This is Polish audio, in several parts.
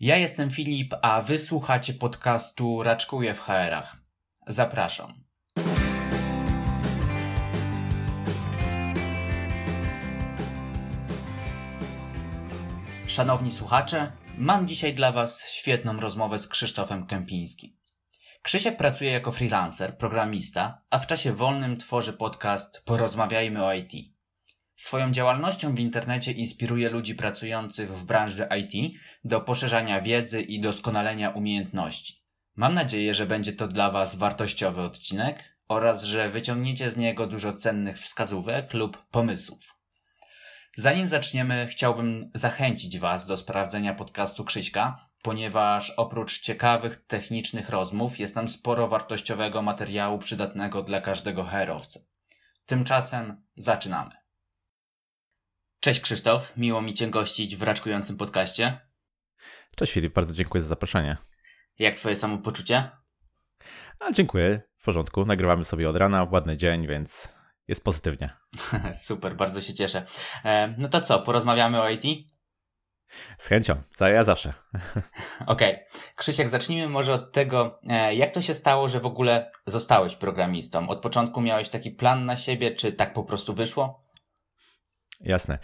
Ja jestem Filip, a wysłuchacie podcastu Raczkuję w HR-ach. Zapraszam. Szanowni słuchacze, mam dzisiaj dla Was świetną rozmowę z Krzysztofem Kępińskim. Krzysiek pracuje jako freelancer, programista, a w czasie wolnym tworzy podcast Porozmawiajmy o IT. Swoją działalnością w internecie inspiruje ludzi pracujących w branży IT do poszerzania wiedzy i doskonalenia umiejętności. Mam nadzieję, że będzie to dla Was wartościowy odcinek oraz że wyciągniecie z niego dużo cennych wskazówek lub pomysłów. Zanim zaczniemy, chciałbym zachęcić Was do sprawdzenia podcastu Krzyśka, ponieważ oprócz ciekawych technicznych rozmów jest tam sporo wartościowego materiału przydatnego dla każdego herowca. Tymczasem zaczynamy. Cześć Krzysztof, miło mi Cię gościć w raczkującym podcaście. Cześć Filip, bardzo dziękuję za zaproszenie. Jak Twoje samopoczucie? A, dziękuję, w porządku. Nagrywamy sobie od rana, ładny dzień, więc jest pozytywnie. Super, bardzo się cieszę. E, no to co, porozmawiamy o IT? Z chęcią, ja zawsze. Okej. Okay. Krzysiek, zacznijmy może od tego, e, jak to się stało, że w ogóle zostałeś programistą? Od początku miałeś taki plan na siebie, czy tak po prostu wyszło? Jasne.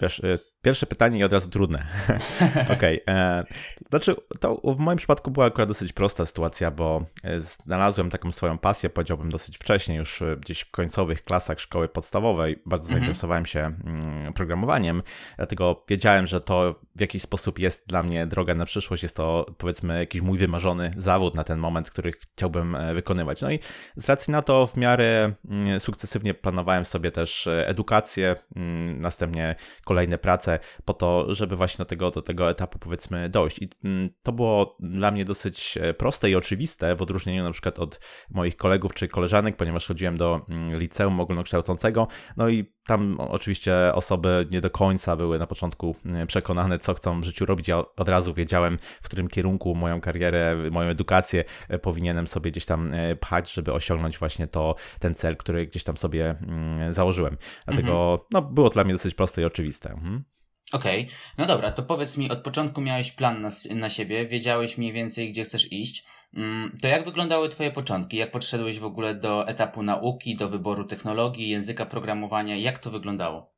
Wiesz, y, pierwsze pytanie i od razu trudne. Okej. Okay. E, znaczy, to w moim przypadku była akurat dosyć prosta sytuacja, bo e, znalazłem taką swoją pasję, powiedziałbym dosyć wcześnie, już e, gdzieś w końcowych klasach szkoły podstawowej. Bardzo mhm. zainteresowałem się mm, programowaniem, dlatego wiedziałem, że to w jakiś sposób jest dla mnie droga na przyszłość. Jest to, powiedzmy, jakiś mój wymarzony zawód na ten moment, który chciałbym wykonywać. No i z racji na to w miarę mm, sukcesywnie planowałem sobie też edukację, mm, następnie kolejne prace po to, żeby właśnie do tego, do tego etapu powiedzmy dojść. I mm, to było dla mnie dosyć e, proste i oczywiste w odróżnieniu na przykład od moich kolegów czy koleżanek, ponieważ chodziłem do mm, liceum ogólnokształcącego, no i tam oczywiście osoby nie do końca były na początku mm, przekonane, co chcą w życiu robić. Ja od razu wiedziałem, w którym kierunku moją karierę, moją edukację e, powinienem sobie gdzieś tam e, pchać, żeby osiągnąć właśnie to, ten cel, który gdzieś tam sobie założyłem. Dlatego mhm. no, było to dla mnie dosyć proste i oczywiste. Mhm. Okej, okay. no dobra, to powiedz mi, od początku miałeś plan na, na siebie, wiedziałeś mniej więcej, gdzie chcesz iść. Mm, to jak wyglądały Twoje początki? Jak podszedłeś w ogóle do etapu nauki, do wyboru technologii, języka programowania? Jak to wyglądało?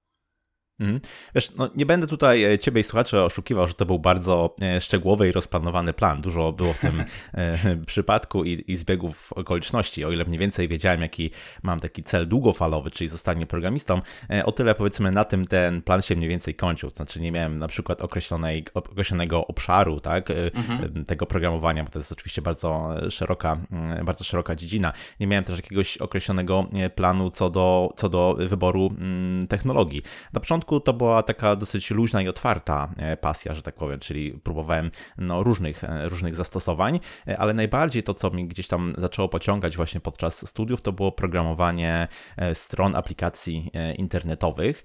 Mhm. Wiesz, no nie będę tutaj e, ciebie i słuchaczy oszukiwał, że to był bardzo e, szczegółowy i rozplanowany plan. Dużo było w tym e, przypadku i, i zbiegów okoliczności. O ile mniej więcej wiedziałem, jaki mam taki cel długofalowy, czyli zostanie programistą, o tyle powiedzmy na tym ten plan się mniej więcej kończył. Znaczy nie miałem na przykład określonej, określonego obszaru tak, mhm. tego programowania, bo to jest oczywiście bardzo szeroka, bardzo szeroka dziedzina. Nie miałem też jakiegoś określonego planu co do, co do wyboru mm, technologii. Na początku początku to była taka dosyć luźna i otwarta e, pasja, że tak powiem, czyli próbowałem no, różnych, e, różnych zastosowań, e, ale najbardziej to, co mi gdzieś tam zaczęło pociągać właśnie podczas studiów, to było programowanie stron aplikacji internetowych,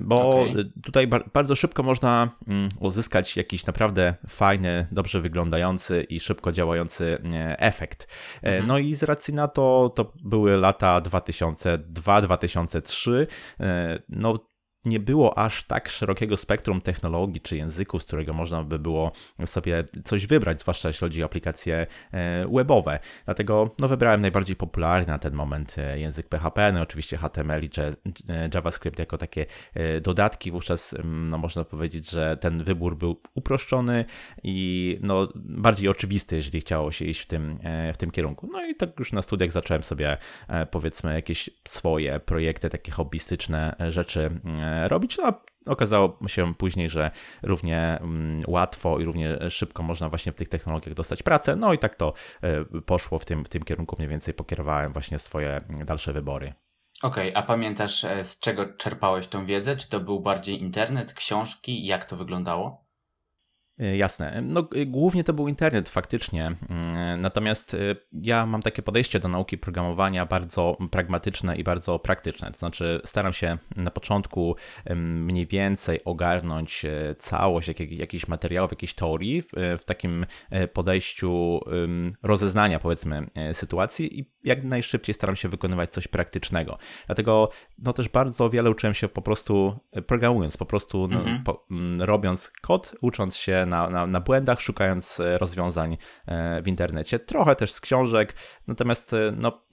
bo okay. tutaj bardzo szybko można mm, uzyskać jakiś naprawdę fajny, dobrze wyglądający i szybko działający efekt. Mhm. No i z racji na to, to były lata 2002-2003, no nie było aż tak szerokiego spektrum technologii czy języków, z którego można by było sobie coś wybrać, zwłaszcza jeśli chodzi o aplikacje e, webowe. Dlatego no, wybrałem najbardziej popularny na ten moment e, język PHP, no oczywiście HTML i e, JavaScript jako takie dodatki. Wówczas no, można powiedzieć, że ten wybór był uproszczony i no, bardziej oczywisty, jeżeli chciało się iść w tym, w tym kierunku. No i tak już na studiach zacząłem sobie powiedzmy jakieś swoje projekty, takie hobbystyczne rzeczy robić. No, okazało się później, że równie mm, łatwo i równie szybko można właśnie w tych technologiach dostać pracę. No i tak to e, poszło w tym, w tym kierunku, mniej więcej pokierowałem właśnie swoje dalsze wybory. Okej, okay, a pamiętasz e, z czego czerpałeś tą wiedzę? Czy to był bardziej internet, książki? Jak to wyglądało? E, jasne. No, e, głównie to był internet faktycznie. Mm, natomiast e, ja mam takie podejście do nauki programowania bardzo pragmatyczne i bardzo praktyczne. To znaczy, staram się na początku mniej więcej ogarnąć całość jak, jakichś materiałów, jakiejś teorii w, w takim podejściu rozeznania, powiedzmy, sytuacji i jak najszybciej staram się wykonywać coś praktycznego. Dlatego no, też bardzo wiele uczyłem się po prostu programując, po prostu no, mhm. po, robiąc kod, ucząc się na, na, na błędach, szukając rozwiązań w internecie. Trochę też z książek, natomiast no,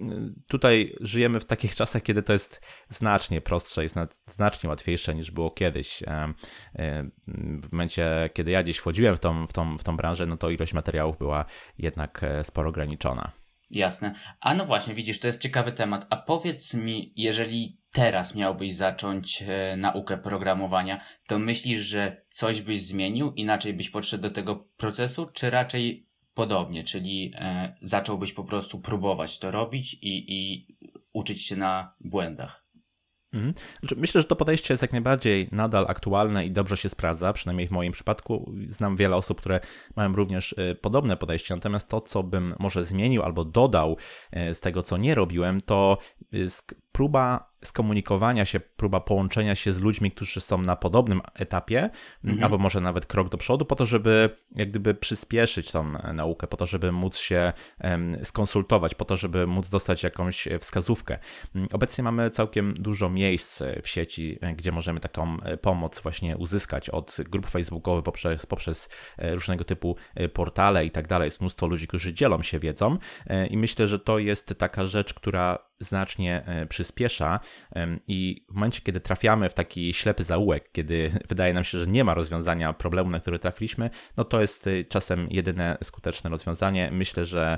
tutaj żyjemy w takich czasach, kiedy to jest znacznie prostsze, jest znacznie łatwiejsze niż było kiedyś. W momencie, kiedy ja gdzieś wchodziłem w tą, w tą, w tą branżę, no to ilość materiałów była jednak sporo ograniczona. Jasne. A no właśnie, widzisz, to jest ciekawy temat. A powiedz mi, jeżeli teraz miałbyś zacząć e, naukę programowania, to myślisz, że coś byś zmienił, inaczej byś podszedł do tego procesu, czy raczej podobnie, czyli e, zacząłbyś po prostu próbować to robić i, i uczyć się na błędach? Mhm. Znaczy, myślę, że to podejście jest jak najbardziej nadal aktualne i dobrze się sprawdza, przynajmniej w moim przypadku. Znam wiele osób, które mają również y, podobne podejście, natomiast to, co bym może zmienił albo dodał z tego, co nie robiłem, to próba skomunikowania się, próba połączenia się z ludźmi, którzy są na podobnym etapie, mhm. albo może nawet krok do przodu, po to, żeby jak gdyby przyspieszyć tą naukę, po to, żeby móc się skonsultować, po to, żeby móc dostać jakąś wskazówkę. Mm, obecnie mamy całkiem dużo miejsc w sieci, gdzie możemy taką e, pomoc właśnie uzyskać od grup facebookowych poprzez, poprzez e, różnego typu e, portale i tak dalej. Jest mnóstwo ludzi, którzy dzielą się wiedzą i myślę, że to jest taka rzecz, która znacznie e, przyspiesza i w momencie, kiedy trafiamy w taki ślepy zaułek, kiedy wydaje nam się, że nie ma rozwiązania problemu, na który trafiliśmy, no to jest e, czasem jedyne skuteczne rozwiązanie. Myślę, że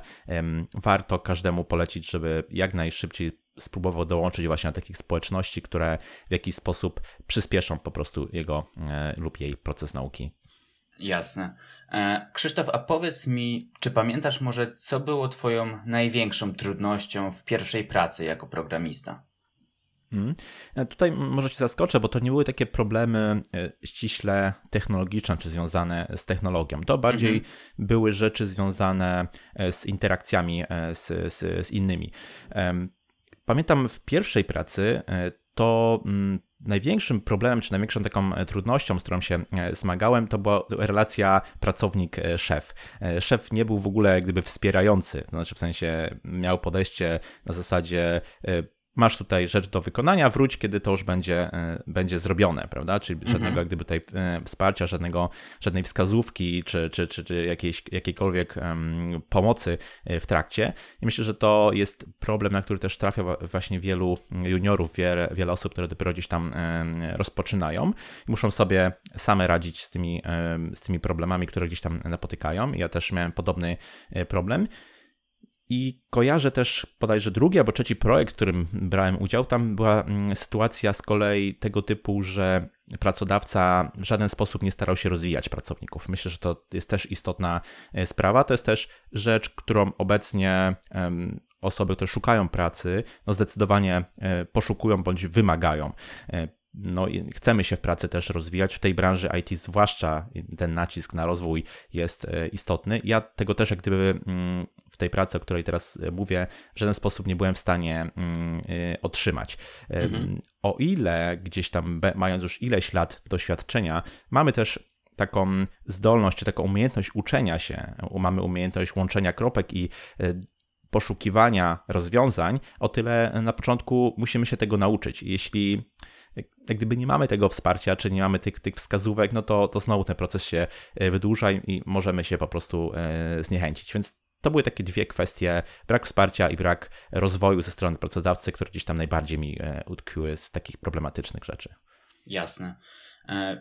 warto każdemu polecić, żeby jak najszybciej spróbował dołączyć właśnie do takich społeczności, które w jakiś sposób przyspieszą po prostu jego e, lub jej proces nauki. Jasne. E, Krzysztof, a powiedz mi, czy pamiętasz może, co było Twoją największą trudnością w pierwszej pracy jako programista? Hmm. Tutaj może Cię zaskoczę, bo to nie były takie problemy e, ściśle technologiczne czy związane z technologią. To bardziej mhm. były rzeczy związane z interakcjami z, z, z innymi. Pamiętam w pierwszej pracy to mm, największym problemem, czy największą taką e, trudnością, z którą się e, zmagałem, to była relacja pracownik-szef. E, szef nie był w ogóle gdyby wspierający, to znaczy w sensie miał podejście na zasadzie masz tutaj rzecz do wykonania, wróć, kiedy to już będzie, e, będzie zrobione, prawda? Czyli mhm. żadnego jak gdyby tutaj e, wsparcia, żadnego, żadnej wskazówki, czy, czy, czy, czy jakiejś, jakiejkolwiek pomocy e, w trakcie. I myślę, że to jest problem, na który też trafia właśnie wielu juniorów, wiele, wiele osób, które dopiero gdzieś tam rozpoczynają i muszą sobie same radzić z tymi, z tymi problemami, które gdzieś tam napotykają. Ja też miałem podobny problem. I kojarzę też bodajże drugi albo trzeci projekt, w którym brałem udział. Tam była mm, sytuacja z kolei tego typu, że pracodawca w żaden sposób nie starał się rozwijać pracowników. Myślę, że to jest też istotna e, sprawa. To jest też rzecz, którą obecnie osoby, które szukają pracy, no zdecydowanie e, poszukują bądź wymagają. E, no, chcemy się w pracy też rozwijać. W tej branży IT, zwłaszcza ten nacisk na rozwój jest istotny. Ja tego też, jak gdyby mm, w tej pracy, o której teraz e, mówię, w żaden sposób nie byłem w stanie mm, e, otrzymać. Mhm. O ile gdzieś tam, mając już ileś lat doświadczenia, mamy też taką zdolność, czy taką umiejętność uczenia się, mamy umiejętność łączenia kropek i poszukiwania rozwiązań, o tyle na początku musimy się tego nauczyć. Jeśli jak gdyby nie mamy tego wsparcia, czy nie mamy tych, tych wskazówek, no to, to znowu ten proces się e, wydłuża i możemy się po prostu e, zniechęcić. Więc to były takie dwie kwestie: brak wsparcia i brak rozwoju ze strony pracodawcy, które gdzieś tam najbardziej mi e, utkwiły z takich problematycznych rzeczy. Jasne.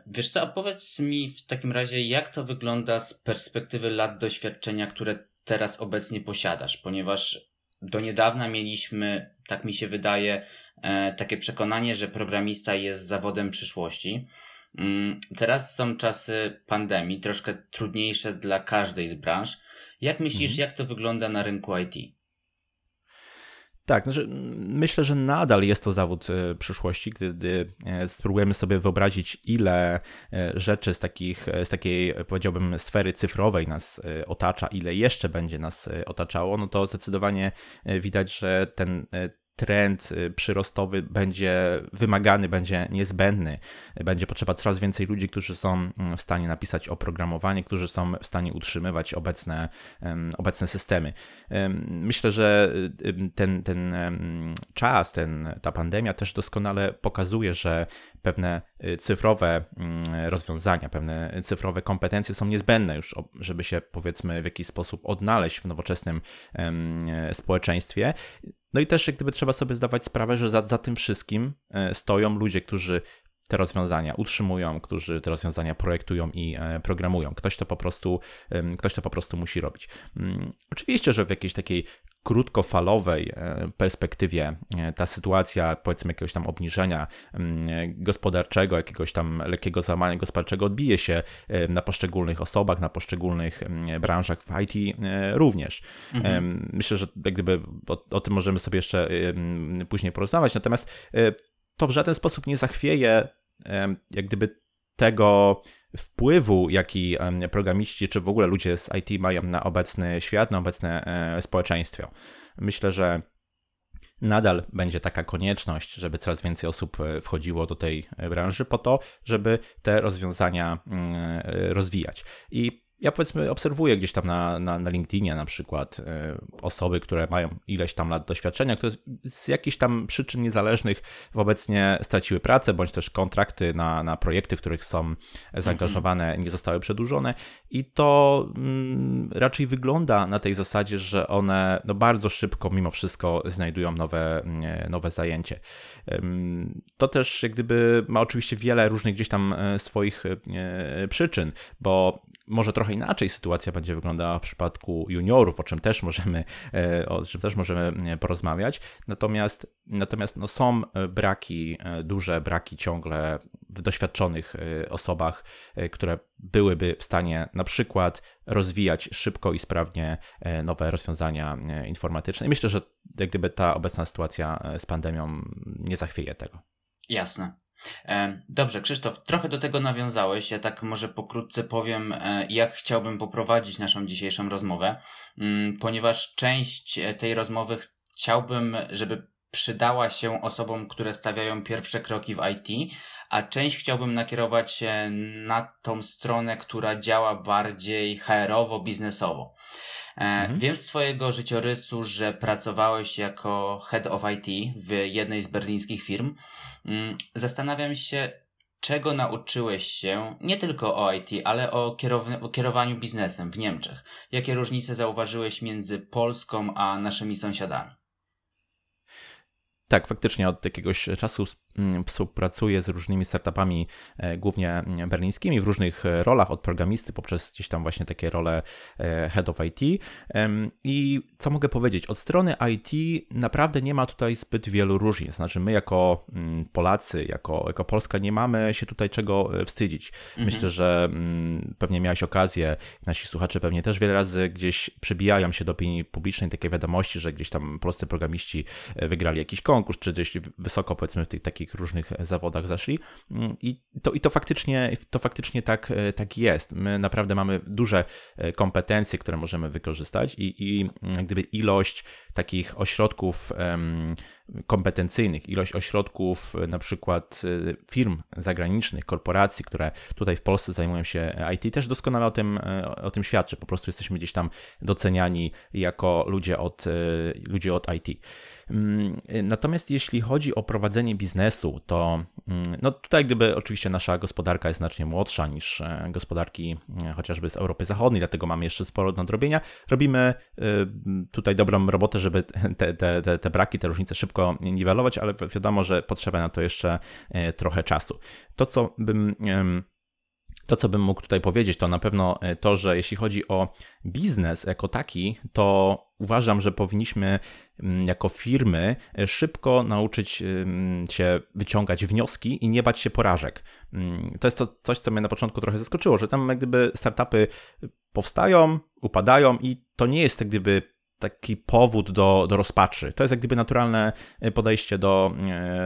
Wiesz co, opowiedz mi w takim razie, jak to wygląda z perspektywy lat doświadczenia, które teraz obecnie posiadasz, ponieważ do niedawna mieliśmy, tak mi się wydaje, e, takie przekonanie, że programista jest zawodem przyszłości. Mm, teraz są czasy pandemii, troszkę trudniejsze dla każdej z branż. Jak myślisz, mhm. jak to wygląda na rynku IT? Tak, znaczy myślę, że nadal jest to zawód e, przyszłości, gdy e, spróbujemy sobie wyobrazić, ile e, rzeczy z, takich, z takiej, powiedziałbym, sfery cyfrowej nas otacza, ile jeszcze będzie nas otaczało, no to zdecydowanie widać, że ten trend y, przyrostowy będzie wymagany, będzie niezbędny. Będzie potrzeba coraz więcej ludzi, którzy są mm, w stanie napisać oprogramowanie, którzy są w stanie utrzymywać obecne, obecne systemy. Myślę, że y, ten, ten czas, ten, ta pandemia też doskonale pokazuje, że pewne y, cyfrowe mm, rozwiązania, pewne cyfrowe kompetencje są niezbędne już, żeby się powiedzmy w jakiś sposób odnaleźć w nowoczesnym społeczeństwie. No i też jak gdyby trzeba sobie zdawać sprawę, że za, za tym wszystkim e, stoją ludzie, którzy te rozwiązania utrzymują, którzy te rozwiązania projektują i e, programują. Ktoś to po prostu, ktoś to po prostu musi robić. Mm, oczywiście, że w jakiejś takiej krótkofalowej e, perspektywie ta sytuacja, powiedzmy, jakiegoś tam obniżenia mm, gospodarczego, jakiegoś tam lekkiego załamania gospodarczego odbije się na poszczególnych osobach, na poszczególnych mm, branżach w IT również. Mhm. Myślę, że jak gdyby o, o, tym możemy sobie jeszcze później porozmawiać, natomiast e, to w żaden sposób nie zachwieje jak gdyby tego wpływu, jaki programiści, czy w ogóle ludzie z IT mają na obecny świat, na obecne e, społeczeństwo. Myślę, że nadal będzie taka konieczność, żeby coraz więcej osób e, wchodziło do tej branży po to, żeby te rozwiązania mm, rozwijać. I ja powiedzmy obserwuję gdzieś tam na, na, na LinkedInie na przykład e, osoby, które mają ileś tam lat doświadczenia, które z jakichś tam przyczyn niezależnych obecnie straciły pracę, bądź też kontrakty na, na projekty, w których są zaangażowane, nie zostały przedłużone i to mm, raczej wygląda na tej zasadzie, że one no, bardzo szybko mimo wszystko znajdują nowe, mm, nowe zajęcie. To też jak gdyby ma oczywiście wiele różnych gdzieś tam e, swoich e, przyczyn, bo może trochę inaczej sytuacja będzie wyglądała w przypadku juniorów, o czym też możemy, e, o czym też możemy e, porozmawiać. Natomiast, natomiast no są e, braki, duże braki ciągle w doświadczonych osobach, które byłyby w stanie na przykład rozwijać szybko i sprawnie nowe rozwiązania informatyczne. I myślę, że jak gdyby ta obecna sytuacja z pandemią nie zachwieje tego. Jasne. E, dobrze, Krzysztof, trochę do tego nawiązałeś. Ja tak może pokrótce powiem, e, jak chciałbym poprowadzić naszą dzisiejszą rozmowę, mm, ponieważ część e, tej rozmowy chciałbym, żeby przydała się osobom, które stawiają pierwsze kroki w IT, a część chciałbym nakierować na tą stronę, która działa bardziej HR-owo, biznesowo. Mhm. Wiem z Twojego życiorysu, że pracowałeś jako head of IT w jednej z berlińskich firm. Mm, zastanawiam się, czego nauczyłeś się nie tylko o IT, ale o, kierow- o kierowaniu biznesem w Niemczech. Jakie różnice zauważyłeś między Polską a naszymi sąsiadami? Tak, faktycznie od jakiegoś czasu Mm, współpracuje z różnymi startupami, e, głównie berlińskimi, w różnych e, rolach, od programisty poprzez gdzieś tam właśnie takie role e, head of IT. I co mogę powiedzieć? Od strony IT naprawdę nie ma tutaj zbyt wielu różnic. Znaczy, my jako mm, Polacy, jako, jako Polska nie mamy się tutaj czego wstydzić. Mhm. Myślę, że mm, pewnie miałeś okazję, nasi słuchacze pewnie też wiele razy gdzieś przybijają się do opinii publicznej takie wiadomości, że gdzieś tam polscy programiści wygrali jakiś konkurs, czy gdzieś wysoko powiedzmy w tych takich takich różnych zawodach zaszli. Mm, I to, i to faktycznie, to faktycznie tak, e, tak jest. My naprawdę mamy duże e, kompetencje, które możemy wykorzystać i, i mm, gdyby ilość takich ośrodków kompetencyjnych, ilość ośrodków e, na przykład firm zagranicznych, korporacji, które tutaj w Polsce zajmują się IT, też doskonale o tym, o tym świadczy. Po prostu jesteśmy gdzieś tam doceniani jako ludzie od, ludzie od IT. Mm, natomiast jeśli chodzi o prowadzenie biznesu, to mm, no tutaj gdyby oczywiście nasza gospodarka jest znacznie młodsza niż e, gospodarki e, chociażby z Europy Zachodniej, dlatego mamy jeszcze sporo nadrobienia. Robimy e, tutaj dobrą robotę, żeby te, te, te, te braki, te różnice szybko niwelować, ale wiadomo, że potrzeba na to jeszcze trochę czasu. To, co bym to, co bym mógł tutaj powiedzieć, to na pewno e, to, że jeśli chodzi o biznes jako taki, to uważam, że powinniśmy mm, jako firmy e, szybko nauczyć się wyciągać wnioski i nie bać się porażek. Mm, to jest to, coś, co mnie na początku trochę zaskoczyło, że tam jak gdyby startupy powstają, upadają i to nie jest jak gdyby taki powód do, do rozpaczy. To jest jak gdyby naturalne e, podejście do,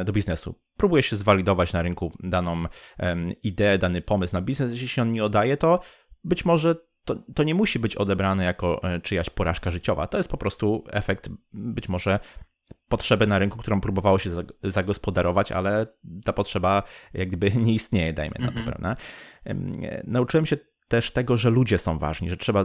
do biznesu próbuje się zwalidować na rynku daną ideę, dany pomysł na biznes. Jeśli się on nie oddaje, to być może to, to nie musi być odebrane jako e, czyjaś porażka życiowa. To jest po prostu efekt być może potrzebę na rynku, którą próbowało się zagospodarować, ale ta potrzeba jak gdyby nie istnieje, dajmy na to, mhm. prawda? Nauczyłem się też tego, że ludzie są ważni, że trzeba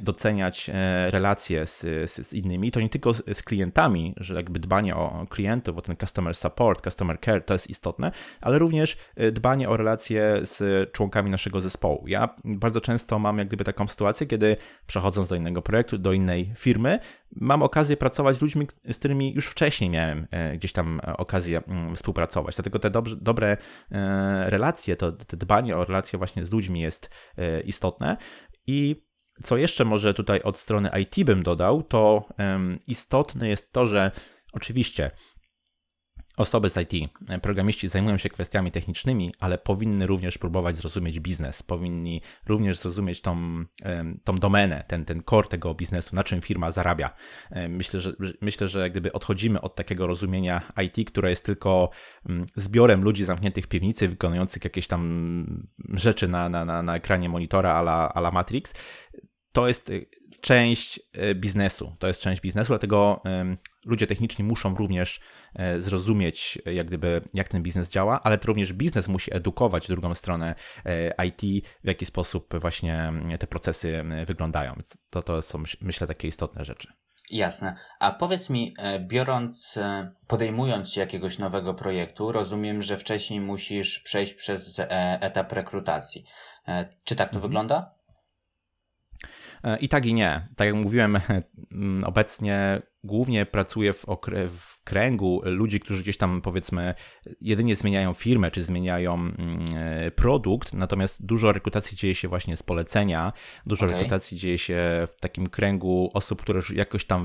doceniać e, relacje z, z, z, innymi, to nie tylko z, z, klientami, że jakby dbanie o klientów, bo ten customer support, customer care to jest istotne, ale również e, dbanie o relacje z członkami naszego zespołu. Ja bardzo często mam jak gdyby taką sytuację, kiedy przechodząc do innego projektu, do innej firmy, mam okazję pracować z ludźmi, z którymi już wcześniej miałem e, gdzieś tam okazję mm, współpracować. Dlatego te dobrze, dobre relacje, to, to dbanie o relacje właśnie z ludźmi jest istotne. I co jeszcze może tutaj od strony IT bym dodał, to istotne jest to, że oczywiście Osoby z IT, programiści zajmują się kwestiami technicznymi, ale powinny również próbować zrozumieć biznes, powinni również zrozumieć tą, tą domenę, ten, ten core tego biznesu, na czym firma zarabia. Myślę, że, myślę, że gdyby odchodzimy od takiego rozumienia IT, które jest tylko mm, zbiorem ludzi zamkniętych w piwnicy, wykonujących jakieś tam rzeczy na, na, na, na ekranie monitora a la, a la Matrix, to jest część y, biznesu. To jest część biznesu, dlatego ludzie techniczni muszą również e, zrozumieć, jak gdyby, jak ten biznes działa, ale to również biznes musi edukować drugą stronę e, IT, w jaki sposób właśnie te procesy wyglądają. To, to są, myślę, takie istotne rzeczy. Jasne. A powiedz mi, e, biorąc, podejmując się jakiegoś nowego projektu, rozumiem, że wcześniej musisz przejść przez etap rekrutacji. Czy tak to mhm. wygląda? E, I tak i nie. Tak jak mówiłem, obecnie głównie pracuję w, w, kręgu ludzi, którzy gdzieś tam powiedzmy jedynie zmieniają firmę czy zmieniają e, produkt, natomiast dużo rekrutacji dzieje się właśnie z polecenia, dużo okay. rekrutacji dzieje się w takim kręgu osób, które już jakoś tam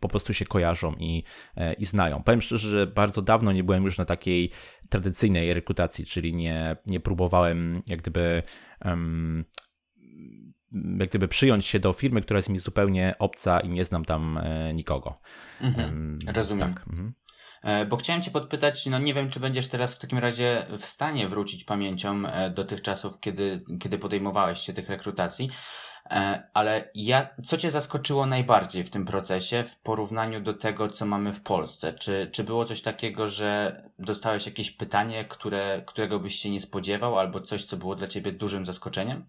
po prostu się kojarzą i, e, i znają. Powiem szczerze, że bardzo dawno nie byłem już na takiej tradycyjnej rekrutacji, czyli nie, nie próbowałem jak gdyby um, jak gdyby przyjąć się do firmy, która jest mi zupełnie obca i nie znam tam e, nikogo. Mhm, rozumiem. Tak. Mhm. E, bo chciałem Cię podpytać, no nie wiem, czy będziesz teraz w takim razie w stanie wrócić pamięcią e, do tych czasów, kiedy, kiedy podejmowałeś się tych rekrutacji, ale ja, co Cię zaskoczyło najbardziej w tym procesie w porównaniu do tego, co mamy w Polsce? Czy, czy było coś takiego, że dostałeś jakieś pytanie, które, którego byś się nie spodziewał, albo coś, co było dla Ciebie dużym zaskoczeniem?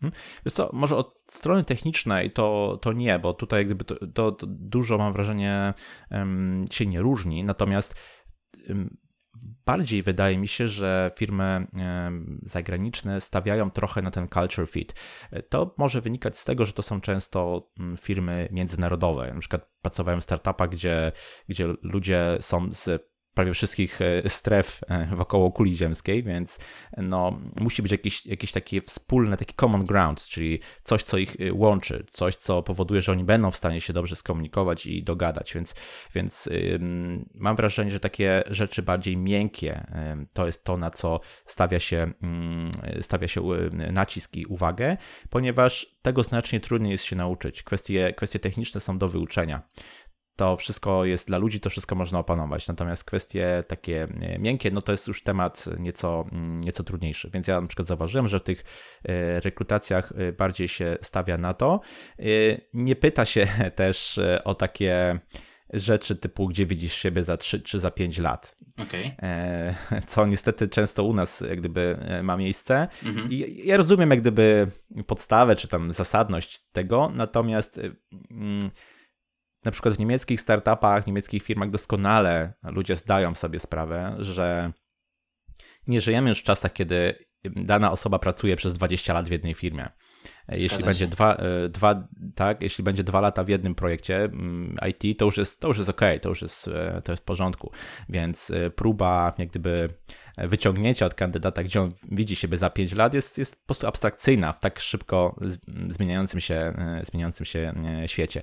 Hmm? Wiesz co, może od strony technicznej to, to nie, bo tutaj gdyby to, to, to dużo mam wrażenie się nie różni, natomiast bardziej wydaje mi się, że firmy zagraniczne stawiają trochę na ten culture fit. To może wynikać z tego, że to są często mm, firmy międzynarodowe. Na przykład pracowałem w startupach, gdzie, gdzie ludzie są z prawie wszystkich e, stref e, wokoło kuli ziemskiej, więc no, musi być jakieś, jakieś takie wspólne, taki common ground, czyli coś, co ich e, łączy, coś, co powoduje, że oni będą w stanie się dobrze skomunikować i dogadać, więc, więc mam wrażenie, że takie rzeczy bardziej miękkie to jest to, na co stawia się, ym, stawia się nacisk i uwagę, ponieważ tego znacznie trudniej jest się nauczyć. Kwestie, kwestie techniczne są do wyuczenia to wszystko jest dla ludzi, to wszystko można opanować. Natomiast kwestie takie e, miękkie, no to jest już temat nieco, mm, nieco trudniejszy. Więc ja na przykład zauważyłem, że w tych e, rekrutacjach e, bardziej się stawia na to. Nie pyta się też o takie rzeczy typu, gdzie widzisz siebie za 3 czy za 5 lat. Okay. Co niestety często u nas jak gdyby ma miejsce. Mhm. I ja rozumiem jak gdyby podstawę czy tam zasadność tego, natomiast mm, na przykład w niemieckich startupach, niemieckich firmach doskonale ludzie zdają sobie sprawę, że nie żyjemy już w czasach, kiedy dana osoba pracuje przez 20 lat w jednej firmie. jeśli będzie dwa, e, dwa, tak, jeśli będzie dwa lata w jednym projekcie mm, IT, to już jest, to już jest ok, to już jest, e, to jest w porządku. Więc e, próba jak gdyby wyciągnięcia od kandydata, gdzie on widzi siebie za 5 lat, jest, jest po prostu abstrakcyjna w tak szybko zmieniającym się, zmieniającym się świecie.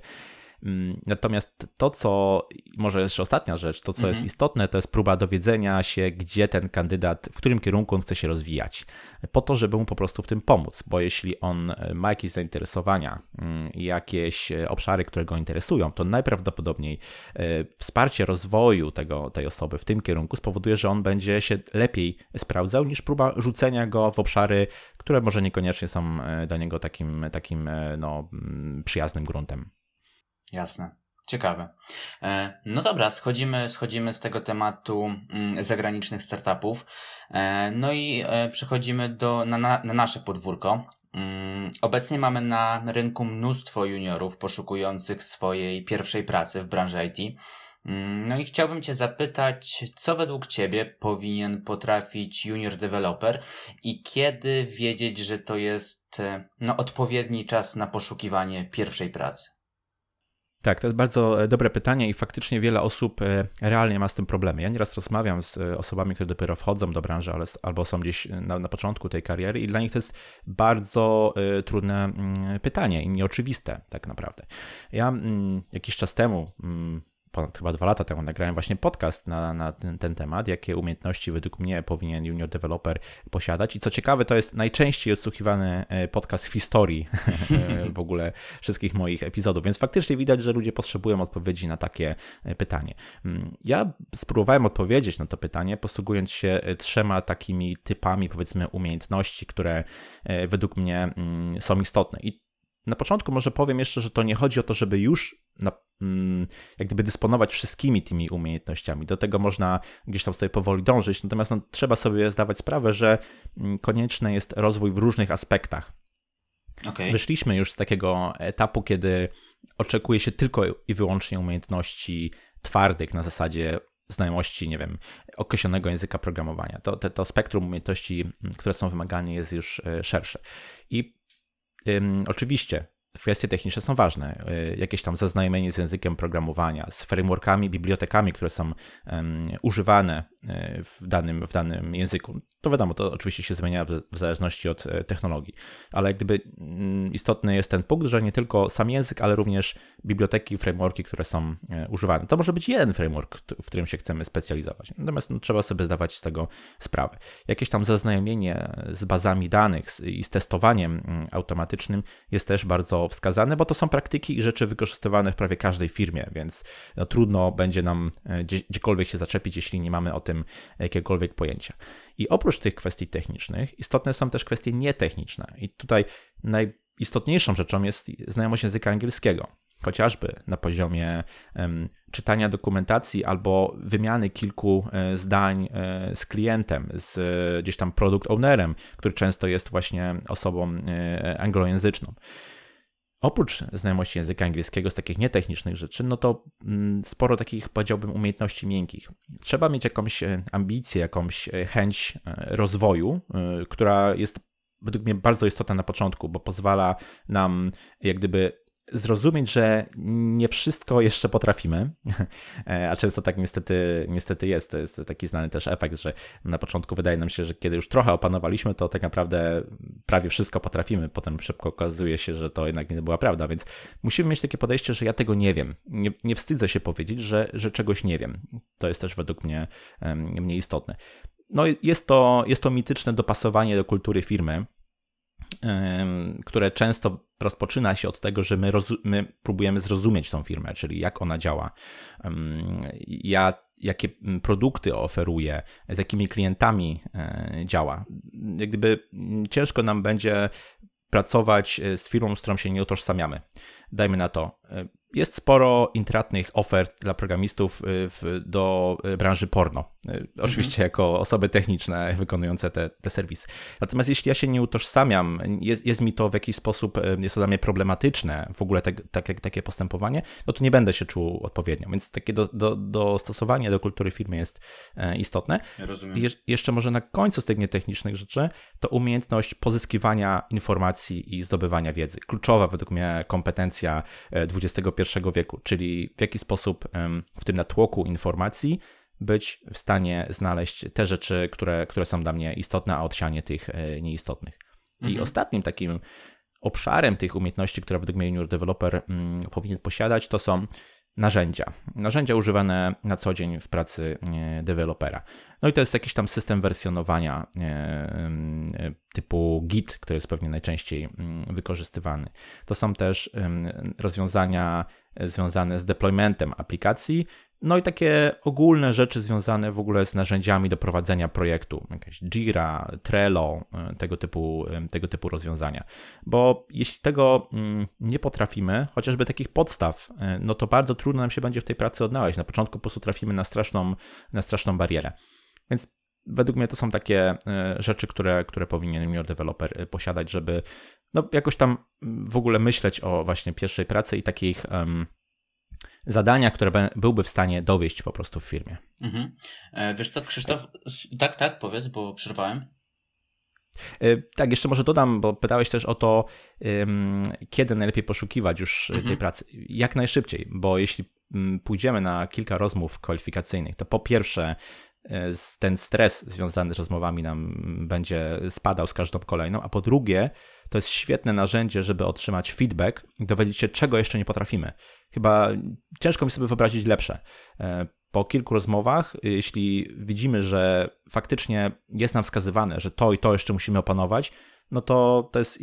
Mm, natomiast to, co, może jeszcze ostatnia rzecz, to co mhm. jest istotne, to jest próba dowiedzenia się, gdzie ten kandydat, w którym kierunku on chce się rozwijać, po to, żeby mu po prostu w tym pomóc, bo jeśli on e, ma jakieś zainteresowania, mm, jakieś e, obszary, które go interesują, to najprawdopodobniej e, wsparcie rozwoju tego, tej osoby w tym kierunku spowoduje, że on będzie się lepiej sprawdzał niż próba rzucenia go w obszary, które może niekoniecznie są dla niego takim, takim no, mm, przyjaznym gruntem. Jasne. Ciekawe. E, no dobra, schodzimy, schodzimy z tego tematu mm, zagranicznych startupów. E, no i e, przechodzimy do, na, na, na nasze podwórko. Mm, obecnie mamy na rynku mnóstwo juniorów poszukujących swojej pierwszej pracy w branży IT. Mm, no i chciałbym Cię zapytać, co według Ciebie powinien potrafić junior developer i kiedy wiedzieć, że to jest no, odpowiedni czas na poszukiwanie pierwszej pracy? Tak, to jest bardzo e, dobre pytanie i faktycznie wiele osób e, realnie ma z tym problemy. Ja nieraz rozmawiam z e, osobami, które dopiero wchodzą do branży ale, albo są gdzieś na, na początku tej kariery i dla nich to jest bardzo trudne y, pytanie i nieoczywiste tak naprawdę. Ja y, jakiś czas temu mm, ponad chyba dwa lata temu nagrałem właśnie podcast na, na ten, ten, temat, jakie umiejętności według mnie powinien junior developer posiadać. I co ciekawe, to jest najczęściej odsłuchiwany e, podcast w historii e, w ogóle wszystkich moich epizodów, więc faktycznie widać, że ludzie potrzebują odpowiedzi na takie e, pytanie. Mm, ja spróbowałem odpowiedzieć na to pytanie, posługując się trzema takimi typami, powiedzmy, umiejętności, które według mnie mm, są istotne. I na początku może powiem jeszcze, że to nie chodzi o to, żeby już na, mm, jak gdyby dysponować wszystkimi tymi umiejętnościami. Do tego można gdzieś tam sobie powoli dążyć, natomiast no, trzeba sobie zdawać sprawę, że mm, konieczny jest rozwój w różnych aspektach. Okay. Wyszliśmy już z takiego etapu, kiedy oczekuje się tylko i wyłącznie umiejętności twardych na zasadzie znajomości, nie wiem, określonego języka programowania. To, to, to spektrum umiejętności, mm, które są wymagane, jest już e, szersze. I ym, oczywiście kwestie techniczne są ważne. Y, jakieś tam zaznajomienie z językiem programowania, z frameworkami, bibliotekami, które są używane y, w danym, w danym języku. To wiadomo, to oczywiście się zmienia w, w zależności od e, technologii, ale gdyby mm, istotny jest ten punkt, że nie tylko sam język, ale również biblioteki, frameworki, które są e, używane. To może być jeden framework, w którym się chcemy specjalizować. Natomiast no, trzeba sobie zdawać z tego sprawę. Jakieś tam zaznajomienie z bazami danych i z testowaniem mm, automatycznym jest też bardzo wskazane, bo to są praktyki i rzeczy wykorzystywane w prawie każdej firmie, więc no, trudno będzie nam e, gdzie, gdziekolwiek się zaczepić, jeśli nie mamy o tym jakiegokolwiek pojęcia. I oprócz tych kwestii technicznych, istotne są też kwestie nietechniczne. I tutaj najistotniejszą rzeczą jest znajomość języka angielskiego chociażby na poziomie czytania dokumentacji albo wymiany kilku e, zdań e, z klientem, z gdzieś tam product ownerem, który często jest właśnie osobą anglojęzyczną. Oprócz znajomości języka angielskiego z takich nietechnicznych rzeczy, no to mm, sporo takich, powiedziałbym, umiejętności miękkich. Trzeba mieć jakąś e, ambicję, jakąś e, chęć e, rozwoju, która jest według mnie bardzo istotna na początku, bo pozwala nam jak gdyby zrozumieć, że nie wszystko jeszcze potrafimy, e, a często tak niestety, niestety jest. To jest taki znany też efekt, że na początku wydaje nam się, że kiedy już trochę opanowaliśmy, to tak naprawdę prawie wszystko potrafimy. Potem szybko okazuje się, że to jednak nie była prawda, więc musimy mieć takie podejście, że ja tego nie wiem. Nie, nie wstydzę się powiedzieć, że, że czegoś nie wiem. To jest też według mnie mniej istotne. No jest to, jest to mityczne dopasowanie do kultury firmy, które często rozpoczyna się od tego, że my, my, próbujemy zrozumieć tą firmę, czyli jak ona działa, ja, jakie produkty oferuje, z jakimi klientami e, działa. Jak gdyby ciężko nam będzie pracować e, z firmą, z którą się nie utożsamiamy. Dajmy na to, jest sporo intratnych ofert dla programistów y, w, do y, branży porno. Oczywiście mhm. jako osoby techniczne wykonujące te, te serwisy. Natomiast jeśli ja się nie utożsamiam, jest, jest mi to w jakiś sposób, jest to dla mnie problematyczne, w ogóle te, takie, takie postępowanie, no to nie będę się czuł odpowiednio. Więc takie do, do, dostosowanie do kultury firmy jest e, istotne. Ja rozumiem. I jeszcze może na końcu z tych nietechnicznych rzeczy, to umiejętność pozyskiwania informacji i zdobywania wiedzy. Kluczowa według mnie kompetencja XXI wieku, czyli w jaki sposób w tym natłoku informacji być w stanie znaleźć te rzeczy, które, które są dla mnie istotne, a odsianie tych e, nieistotnych. Mhm. I ostatnim takim obszarem tych umiejętności, które według mnie junior developer mm, powinien posiadać, to są narzędzia. Narzędzia używane na co dzień w pracy e, dewelopera. No i to jest jakiś tam system wersjonowania e, e, typu Git, który jest pewnie najczęściej mm, wykorzystywany. To są też rozwiązania związane z deploymentem aplikacji, No i takie ogólne rzeczy związane w ogóle z narzędziami do prowadzenia projektu, jakaś Jira, Trello, e, tego typu, e, tego typu rozwiązania. Bo jeśli tego mm, nie potrafimy, chociażby takich podstaw, e, no to bardzo trudno nam się będzie w tej pracy odnaleźć. Na początku po prostu trafimy na straszną, na straszną barierę. Więc według mnie to są takie rzeczy, które, które powinien junior developer posiadać, żeby no, jakoś tam w ogóle myśleć o właśnie pierwszej pracy i takich um, zadania, które byłby w stanie dowieść po prostu w firmie. Mhm. E, wiesz co, Krzysztof, tak, tak, powiedz, bo przerwałem. E, tak, jeszcze może dodam, bo pytałeś też o to, kiedy najlepiej poszukiwać już mhm. tej pracy. Jak najszybciej, bo jeśli pójdziemy na kilka rozmów kwalifikacyjnych, to po pierwsze e, ten stres związany z rozmowami nam będzie spadał z każdą kolejną, a po drugie to jest świetne narzędzie, żeby otrzymać feedback i dowiedzieć się, czego jeszcze nie potrafimy. Chyba ciężko mi sobie wyobrazić lepsze. E, po kilku rozmowach, jeśli widzimy, że faktycznie jest nam wskazywane, że to i to jeszcze musimy opanować, no to to jest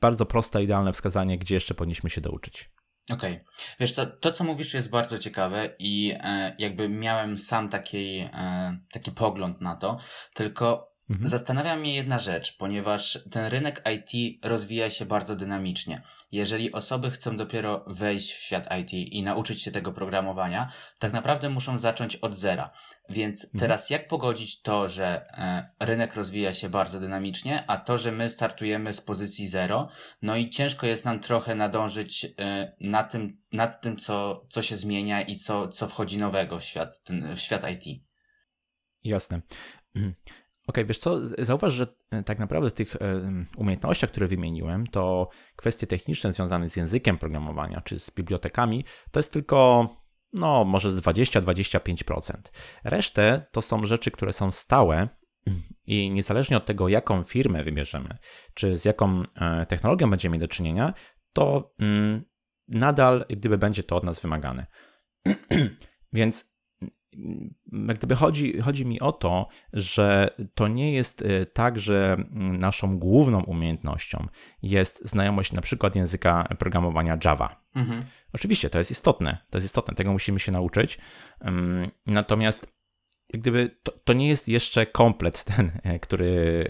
bardzo proste, idealne wskazanie, gdzie jeszcze powinniśmy się douczyć. Okej. Okay. Wiesz co, to co mówisz jest bardzo ciekawe i e, jakby miałem sam taki, e, taki pogląd na to, tylko Mhm. Zastanawia mnie jedna rzecz, ponieważ ten rynek IT rozwija się bardzo dynamicznie. Jeżeli osoby chcą dopiero wejść w świat IT i nauczyć się tego programowania, tak naprawdę muszą zacząć od zera. Więc mhm. teraz jak pogodzić to, że e, rynek rozwija się bardzo dynamicznie, a to, że my startujemy z pozycji zero, no i ciężko jest nam trochę nadążyć e, na tym, nad tym, co, co się zmienia i co, co wchodzi nowego w świat, w świat IT. Jasne. Okej, okay, wiesz co, zauważ, że e, tak naprawdę w tych e, umiejętnościach, które wymieniłem, to kwestie techniczne związane z językiem programowania czy z bibliotekami, to jest tylko, no, może z 20-25%. Resztę to są rzeczy, które są stałe i niezależnie od tego, jaką firmę wybierzemy, czy z jaką e, technologią będziemy mieli do czynienia, to mm, nadal gdyby będzie to od nas wymagane. Więc jak gdyby chodzi, chodzi mi o to, że to nie jest y, tak, że naszą główną umiejętnością jest znajomość na przykład języka programowania Java. Mhm. Oczywiście to jest istotne, to jest istotne, tego musimy się nauczyć. Natomiast jak gdyby to, to nie jest jeszcze komplet ten, który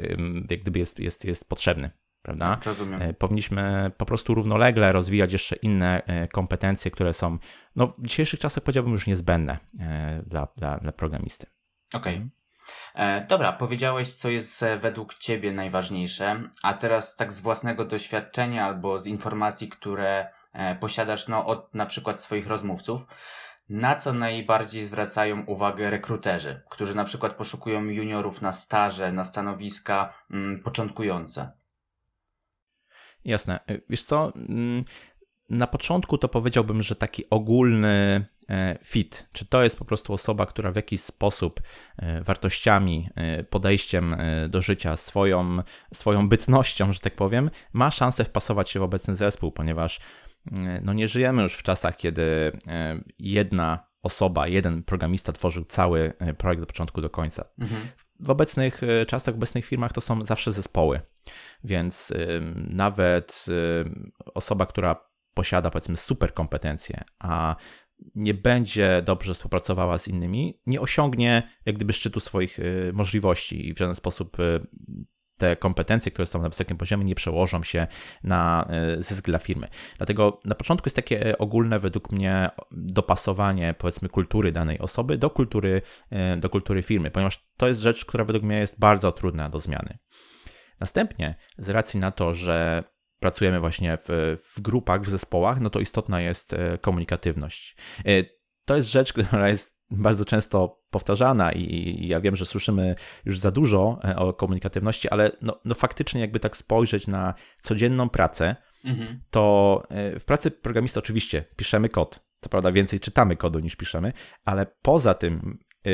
jak gdyby jest, jest, jest potrzebny prawda? Tak, rozumiem. E, powinniśmy po prostu równolegle rozwijać jeszcze inne e, kompetencje, które są no, w dzisiejszych czasach powiedziałbym już niezbędne e, dla, dla, dla programisty. Okej. Okay. Dobra, powiedziałeś, co jest według Ciebie najważniejsze, a teraz tak z własnego doświadczenia albo z informacji, które posiadasz no, od na przykład swoich rozmówców, na co najbardziej zwracają uwagę rekruterzy, którzy na przykład poszukują juniorów na staże, na stanowiska mm, początkujące? Jasne. Y, wiesz co, mm, na początku to powiedziałbym, że taki ogólny e, fit, czy to jest po prostu osoba, która w jakiś sposób e, wartościami, e, podejściem do życia, swoją, swoją bytnością, że tak powiem, ma szansę wpasować się w obecny zespół, ponieważ no nie żyjemy już w czasach, kiedy jedna osoba, jeden programista tworzył cały projekt od początku do końca. Mhm w obecnych e, czasach, w obecnych firmach to są zawsze zespoły, więc nawet osoba, która posiada powiedzmy super kompetencje, a nie będzie dobrze współpracowała z innymi, nie osiągnie jak gdyby szczytu swoich e, możliwości i w żaden sposób e, te kompetencje, które są na wysokim poziomie, nie przełożą się na e, zysk dla firmy. Dlatego na początku jest takie ogólne, według mnie, dopasowanie, powiedzmy, kultury danej osoby do kultury, e, do kultury firmy, ponieważ to jest rzecz, która według mnie jest bardzo trudna do zmiany. Następnie, z racji na to, że pracujemy właśnie w, w grupach, w zespołach, no to istotna jest e, komunikatywność. To jest rzecz, która jest bardzo często powtarzana i, ja wiem, że słyszymy już za dużo e, o komunikatywności, ale no, no faktycznie jakby tak spojrzeć na codzienną pracę, mhm. to e, w pracy programista oczywiście piszemy kod, co prawda więcej czytamy kodu niż piszemy, ale poza tym e,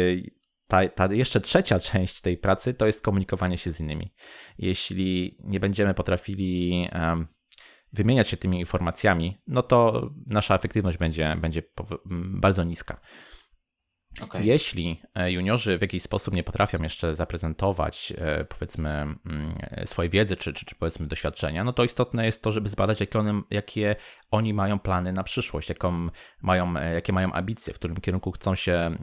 ta, ta jeszcze trzecia część tej pracy to jest komunikowanie się z innymi. Jeśli nie będziemy potrafili um, wymieniać się tymi informacjami, no to nasza efektywność będzie, będzie bardzo niska. Okay. Jeśli e, juniorzy w jakiś sposób nie potrafią jeszcze zaprezentować, e, powiedzmy, mm, swojej wiedzy czy, czy, czy powiedzmy doświadczenia, no to istotne jest to, żeby zbadać, jakie, one, jakie oni mają plany na przyszłość, jaką mają, e, jakie mają ambicje, w którym kierunku chcą się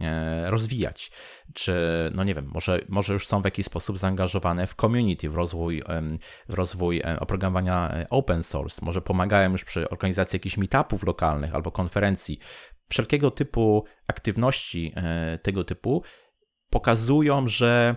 rozwijać. Czy, no nie wiem, może, może już są w jakiś sposób zaangażowane w community, w rozwój, w rozwój oprogramowania open source, może pomagają już przy organizacji jakichś meetupów lokalnych albo konferencji, wszelkiego typu aktywności e, tego typu pokazują, że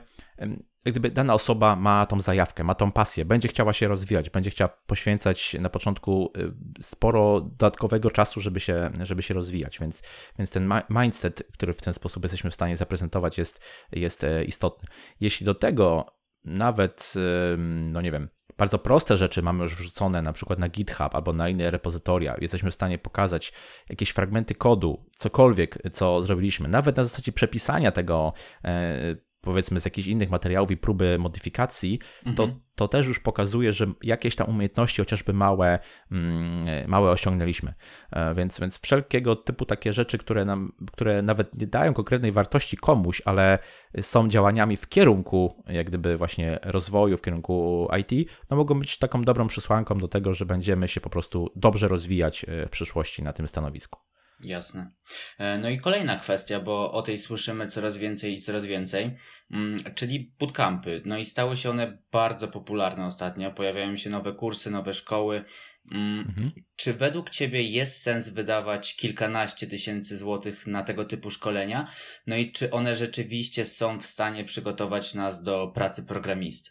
gdyby dana osoba ma tą zajawkę, ma tą pasję, będzie chciała się rozwijać, będzie chciała poświęcać na początku e, sporo dodatkowego czasu, żeby się, żeby się rozwijać, więc, więc ten mindset, który w ten sposób jesteśmy w stanie zaprezentować jest, jest e, istotny. Jeśli do tego nawet, no nie wiem, bardzo proste rzeczy mamy już wrzucone na przykład na GitHub albo na inne repozytoria. Jesteśmy w stanie pokazać jakieś fragmenty kodu, cokolwiek, co zrobiliśmy, nawet na zasadzie przepisania tego e, powiedzmy z jakichś innych materiałów i próby modyfikacji, mhm. to, to też już pokazuje, że jakieś tam umiejętności, chociażby małe, mm, małe osiągnęliśmy. E, więc, więc wszelkiego typu takie rzeczy, które nam, które nawet nie dają konkretnej wartości komuś, ale są działaniami w kierunku jak gdyby właśnie rozwoju, w kierunku IT, no mogą być taką dobrą przesłanką do tego, że będziemy się po prostu dobrze rozwijać e, w przyszłości na tym stanowisku. Jasne. E, no i kolejna kwestia, bo o tej słyszymy coraz więcej i coraz więcej, mm, czyli bootcampy. No i stały się one bardzo popularne ostatnio. Pojawiają się nowe kursy, nowe szkoły. Mm, mhm. Czy według Ciebie jest sens wydawać kilkanaście tysięcy złotych na tego typu szkolenia? No i czy one rzeczywiście są w stanie przygotować nas do pracy programisty?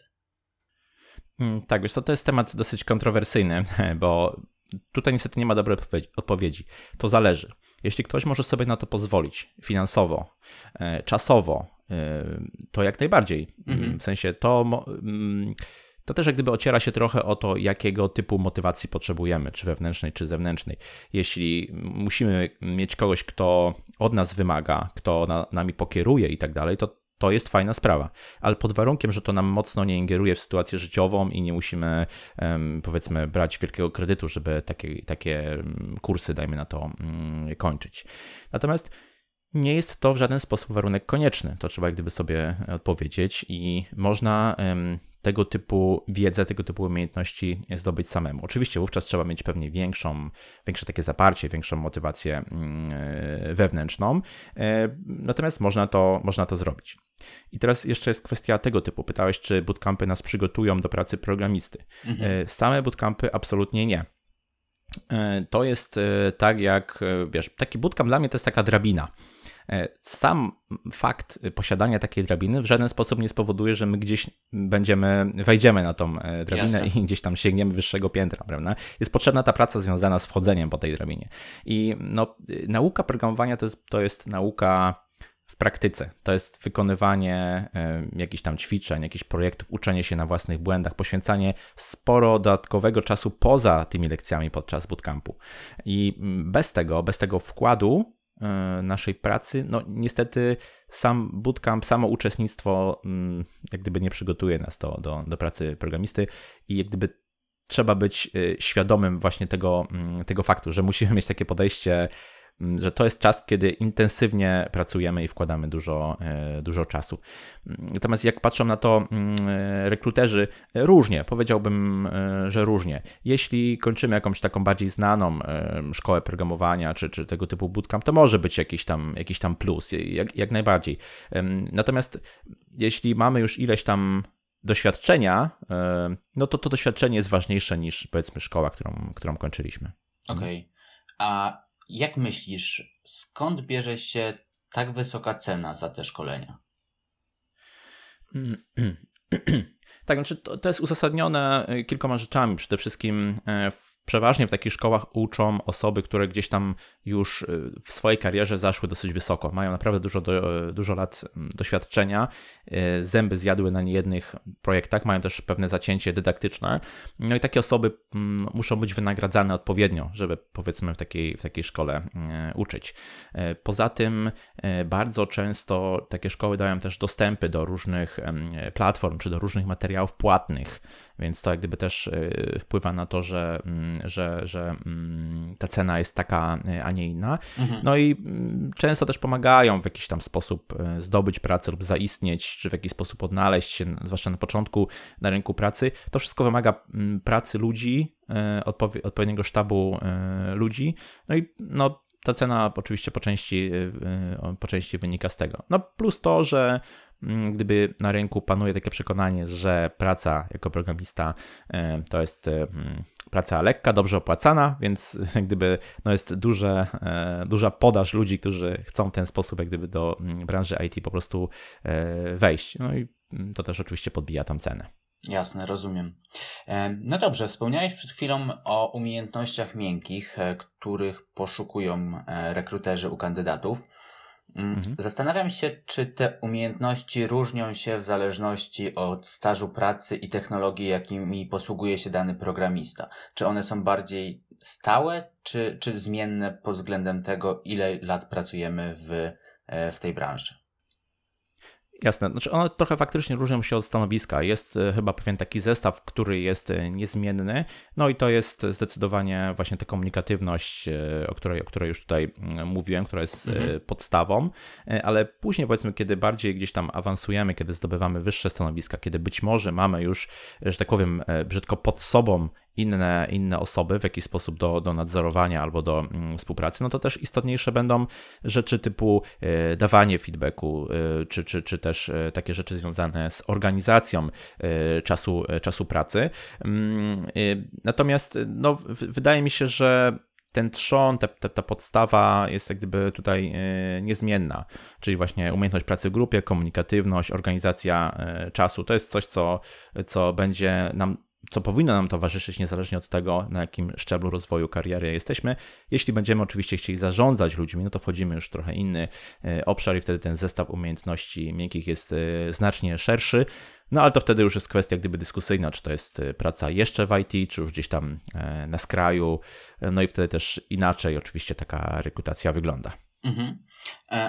Mm, tak, wiesz, to, to jest temat dosyć kontrowersyjny, bo Tutaj niestety nie ma dobrej odpowiedzi. To zależy. Jeśli ktoś może sobie na to pozwolić finansowo, e, czasowo, e, to jak najbardziej. Mhm. W sensie to, mm, to też jak gdyby ociera się trochę o to, jakiego typu motywacji potrzebujemy, czy wewnętrznej, czy zewnętrznej. Jeśli musimy mieć kogoś, kto od nas wymaga, kto na, nami pokieruje i tak dalej, to to jest fajna sprawa, ale pod warunkiem, że to nam mocno nie ingeruje w sytuację życiową i nie musimy, powiedzmy, brać wielkiego kredytu, żeby takie, takie kursy, dajmy na to, mm, kończyć. Natomiast nie jest to w żaden sposób warunek konieczny. To trzeba gdyby sobie odpowiedzieć i można tego typu wiedzę, tego typu umiejętności zdobyć samemu. Oczywiście wówczas trzeba mieć pewnie większą, większe takie zaparcie, większą motywację mm, e, wewnętrzną, e, natomiast można to, można to zrobić. I teraz jeszcze jest kwestia tego typu. Pytałeś, czy bootcampy nas przygotują do pracy programisty. Mhm. E, same bootcampy absolutnie nie. To jest tak jak, wiesz, taki bootcamp dla mnie to jest taka drabina. E, sam fakt posiadania takiej drabiny w żaden sposób nie spowoduje, że my gdzieś będziemy, wejdziemy na tą e, drabinę Jasne. i gdzieś tam sięgniemy wyższego piętra, prawda? Jest potrzebna ta praca związana z wchodzeniem po tej drabinie. I no, nauka programowania to jest, to jest nauka w praktyce. To jest wykonywanie y, jakichś tam ćwiczeń, jakichś projektów, uczenie się na własnych błędach, poświęcanie sporo dodatkowego czasu poza tymi lekcjami podczas bootcampu. I bez tego, bez tego wkładu E, naszej pracy. No niestety sam bootcamp, samo uczestnictwo mm, jak gdyby nie przygotuje nas do, do, do pracy programisty i jak gdyby trzeba być e, świadomym właśnie tego, mm, tego faktu, że musimy mieć takie podejście Mm, że to jest czas, kiedy intensywnie pracujemy i wkładamy dużo, e, dużo czasu. Mm, natomiast jak patrzą na to mm, e, rekruterzy, różnie, powiedziałbym, e, że różnie. Jeśli kończymy jakąś taką bardziej znaną szkołę programowania czy, czy tego typu bootcamp, to może być jakiś tam, jakiś tam plus, jak, jak najbardziej. Natomiast jeśli mamy już ileś tam doświadczenia, no to to doświadczenie jest ważniejsze niż powiedzmy szkoła, którą, którą kończyliśmy. Okej. Okay. A jak myślisz, skąd bierze się tak wysoka cena za te szkolenia? Tak, znaczy to, to jest uzasadnione kilkoma rzeczami. Przede wszystkim e, przeważnie w takich szkołach uczą osoby, które gdzieś tam już y, w swojej karierze zaszły dosyć wysoko. Mają naprawdę dużo, do, dużo lat mm, doświadczenia, y, zęby zjadły na niejednych projektach, mają też pewne zacięcie dydaktyczne. No i takie osoby mm, muszą być wynagradzane odpowiednio, żeby powiedzmy w takiej, w takiej szkole y, uczyć. Poza tym bardzo często takie szkoły dają też dostępy do różnych platform czy do różnych materiałów płatnych, więc to jak gdyby też wpływa na to, że mm, że, że mm, ta cena jest taka, a nie inna. Mhm. No i mm, często też pomagają w jakiś tam sposób zdobyć pracę lub zaistnieć, czy w jakiś sposób odnaleźć się, zwłaszcza na początku na rynku pracy. To wszystko wymaga pracy ludzi, odpowiedniego sztabu ludzi. No i no, ta cena oczywiście po części, po części wynika z tego. No plus to, że gdyby na rynku panuje takie przekonanie, że praca jako programista e, to jest e, mm, praca lekka, dobrze opłacana, więc gdyby no jest duże, e, duża podaż ludzi, którzy chcą w ten sposób jak gdyby do mm, branży IT po prostu wejść. No i to też oczywiście podbija tam cenę. Jasne, rozumiem. No dobrze, wspomniałeś przed chwilą o umiejętnościach miękkich, których poszukują rekruterzy u kandydatów. Mm, mhm. Zastanawiam się, czy te umiejętności różnią się w zależności od stażu pracy i technologii, jakimi posługuje się dany programista. Czy one są bardziej stałe, czy, czy zmienne pod względem tego, ile lat pracujemy w, e, w tej branży? Jasne, znaczy one trochę faktycznie różnią się od stanowiska. Jest e, chyba pewien taki zestaw, który jest e, niezmienny, no i to jest zdecydowanie właśnie ta komunikatywność, e, o której, o której już tutaj mm, mówiłem, która jest mhm. podstawą, ale później powiedzmy, kiedy bardziej gdzieś tam awansujemy, kiedy zdobywamy wyższe stanowiska, kiedy być może mamy już, że tak powiem, brzydko pod sobą inne, inne osoby w jakiś sposób do, do nadzorowania albo do mm, współpracy, no to też istotniejsze będą rzeczy typu y, dawanie feedbacku, y, czy, czy, czy też y, takie rzeczy związane z organizacją czasu, czasu pracy. Mm, natomiast no, wydaje mi się, że ten trzon, ta, ta, ta, podstawa jest jak gdyby tutaj niezmienna, czyli właśnie umiejętność pracy w grupie, komunikatywność, organizacja czasu. To jest coś, co, co będzie nam co powinno nam towarzyszyć niezależnie od tego, na jakim szczeblu rozwoju kariery jesteśmy. Jeśli będziemy oczywiście chcieli zarządzać ludźmi, no to wchodzimy już w trochę inny e, obszar i wtedy ten zestaw umiejętności miękkich jest e, znacznie szerszy. No ale to wtedy już jest kwestia gdyby dyskusyjna, czy to jest e, praca jeszcze w IT, czy już gdzieś tam na skraju. No i wtedy też inaczej oczywiście taka rekrutacja wygląda. Mhm.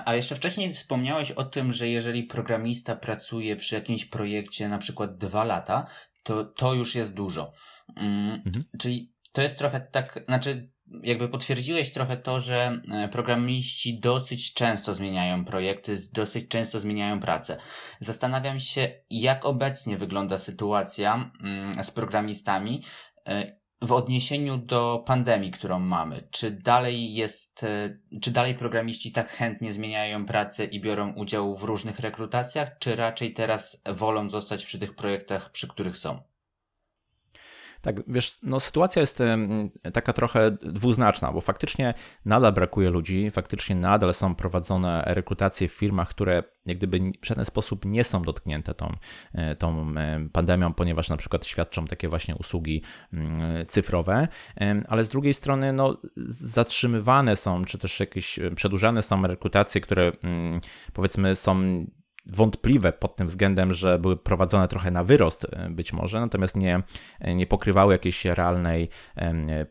A jeszcze wcześniej wspomniałeś o tym, że jeżeli programista pracuje przy jakimś projekcie na przykład dwa lata, to, to już jest dużo. Mm, mhm. Czyli to jest trochę tak, znaczy jakby potwierdziłeś trochę to, że e, programiści dosyć często zmieniają projekty, dosyć często zmieniają pracę. Zastanawiam się, jak obecnie wygląda sytuacja mm, z programistami e, w odniesieniu do pandemii, którą mamy, czy dalej jest, e, czy dalej programiści tak chętnie zmieniają pracę i biorą udział w różnych rekrutacjach, czy raczej teraz wolą zostać przy tych projektach, przy których są? Tak, wiesz, no sytuacja jest taka trochę dwuznaczna, bo faktycznie nadal brakuje ludzi, faktycznie nadal są prowadzone rekrutacje w firmach, które jak gdyby w żaden sposób nie są dotknięte tą, e, tą pandemią, ponieważ na przykład świadczą takie właśnie usługi cyfrowe, ale z drugiej strony no, zatrzymywane są, czy też jakieś przedłużane są rekrutacje, które powiedzmy są wątpliwe pod tym względem, że były prowadzone trochę na wyrost e, być może, natomiast nie, nie pokrywały jakiejś realnej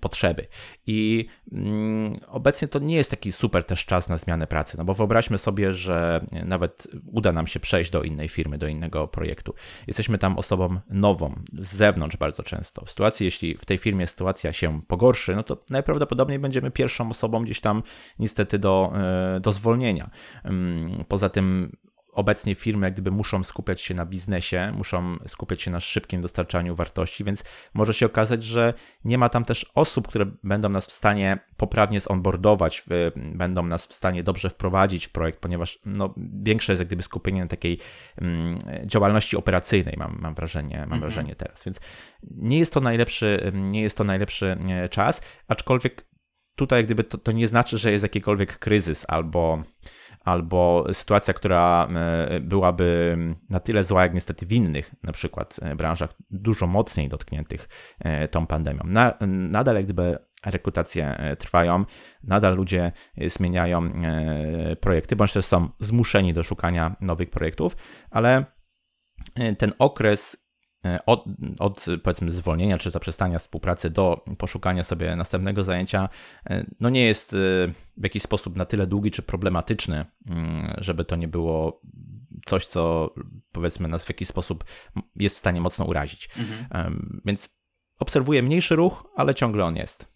potrzeby. I mm, obecnie to nie jest taki super też czas na zmianę pracy, no bo wyobraźmy sobie, że nawet uda nam się przejść do innej firmy, do innego projektu. Jesteśmy tam osobą nową, z zewnątrz bardzo często. W sytuacji, jeśli w tej firmie sytuacja się pogorszy, no to najprawdopodobniej będziemy pierwszą osobą gdzieś tam niestety do, e, do zwolnienia. Mm, poza tym obecnie firmy jak gdyby muszą skupiać się na biznesie, muszą skupiać się na szybkim dostarczaniu wartości, więc może się okazać, że nie ma tam też osób, które będą nas w stanie poprawnie zonboardować, będą nas w stanie dobrze wprowadzić w projekt, ponieważ no, większe jest jak gdyby skupienie na takiej mm, działalności operacyjnej, mam, mam wrażenie, mam mhm. wrażenie teraz, więc nie jest to najlepszy, nie jest to najlepszy e, czas, aczkolwiek tutaj jak gdyby to, to nie znaczy, że jest jakikolwiek kryzys albo albo sytuacja, która e, byłaby na tyle zła, jak niestety w innych na przykład e, branżach, dużo mocniej dotkniętych e, tą pandemią. Nadal jak gdyby rekrutacje trwają, nadal ludzie zmieniają projekty, bądź też są zmuszeni do szukania nowych projektów, ale ten okres od, od powiedzmy zwolnienia czy zaprzestania współpracy do poszukania sobie następnego zajęcia, e, no nie jest e, w jakiś sposób na tyle długi czy problematyczny, mm, żeby to nie było coś, co powiedzmy nas w jakiś sposób jest w stanie mocno urazić. Mhm. Więc obserwuję mniejszy ruch, ale ciągle on jest.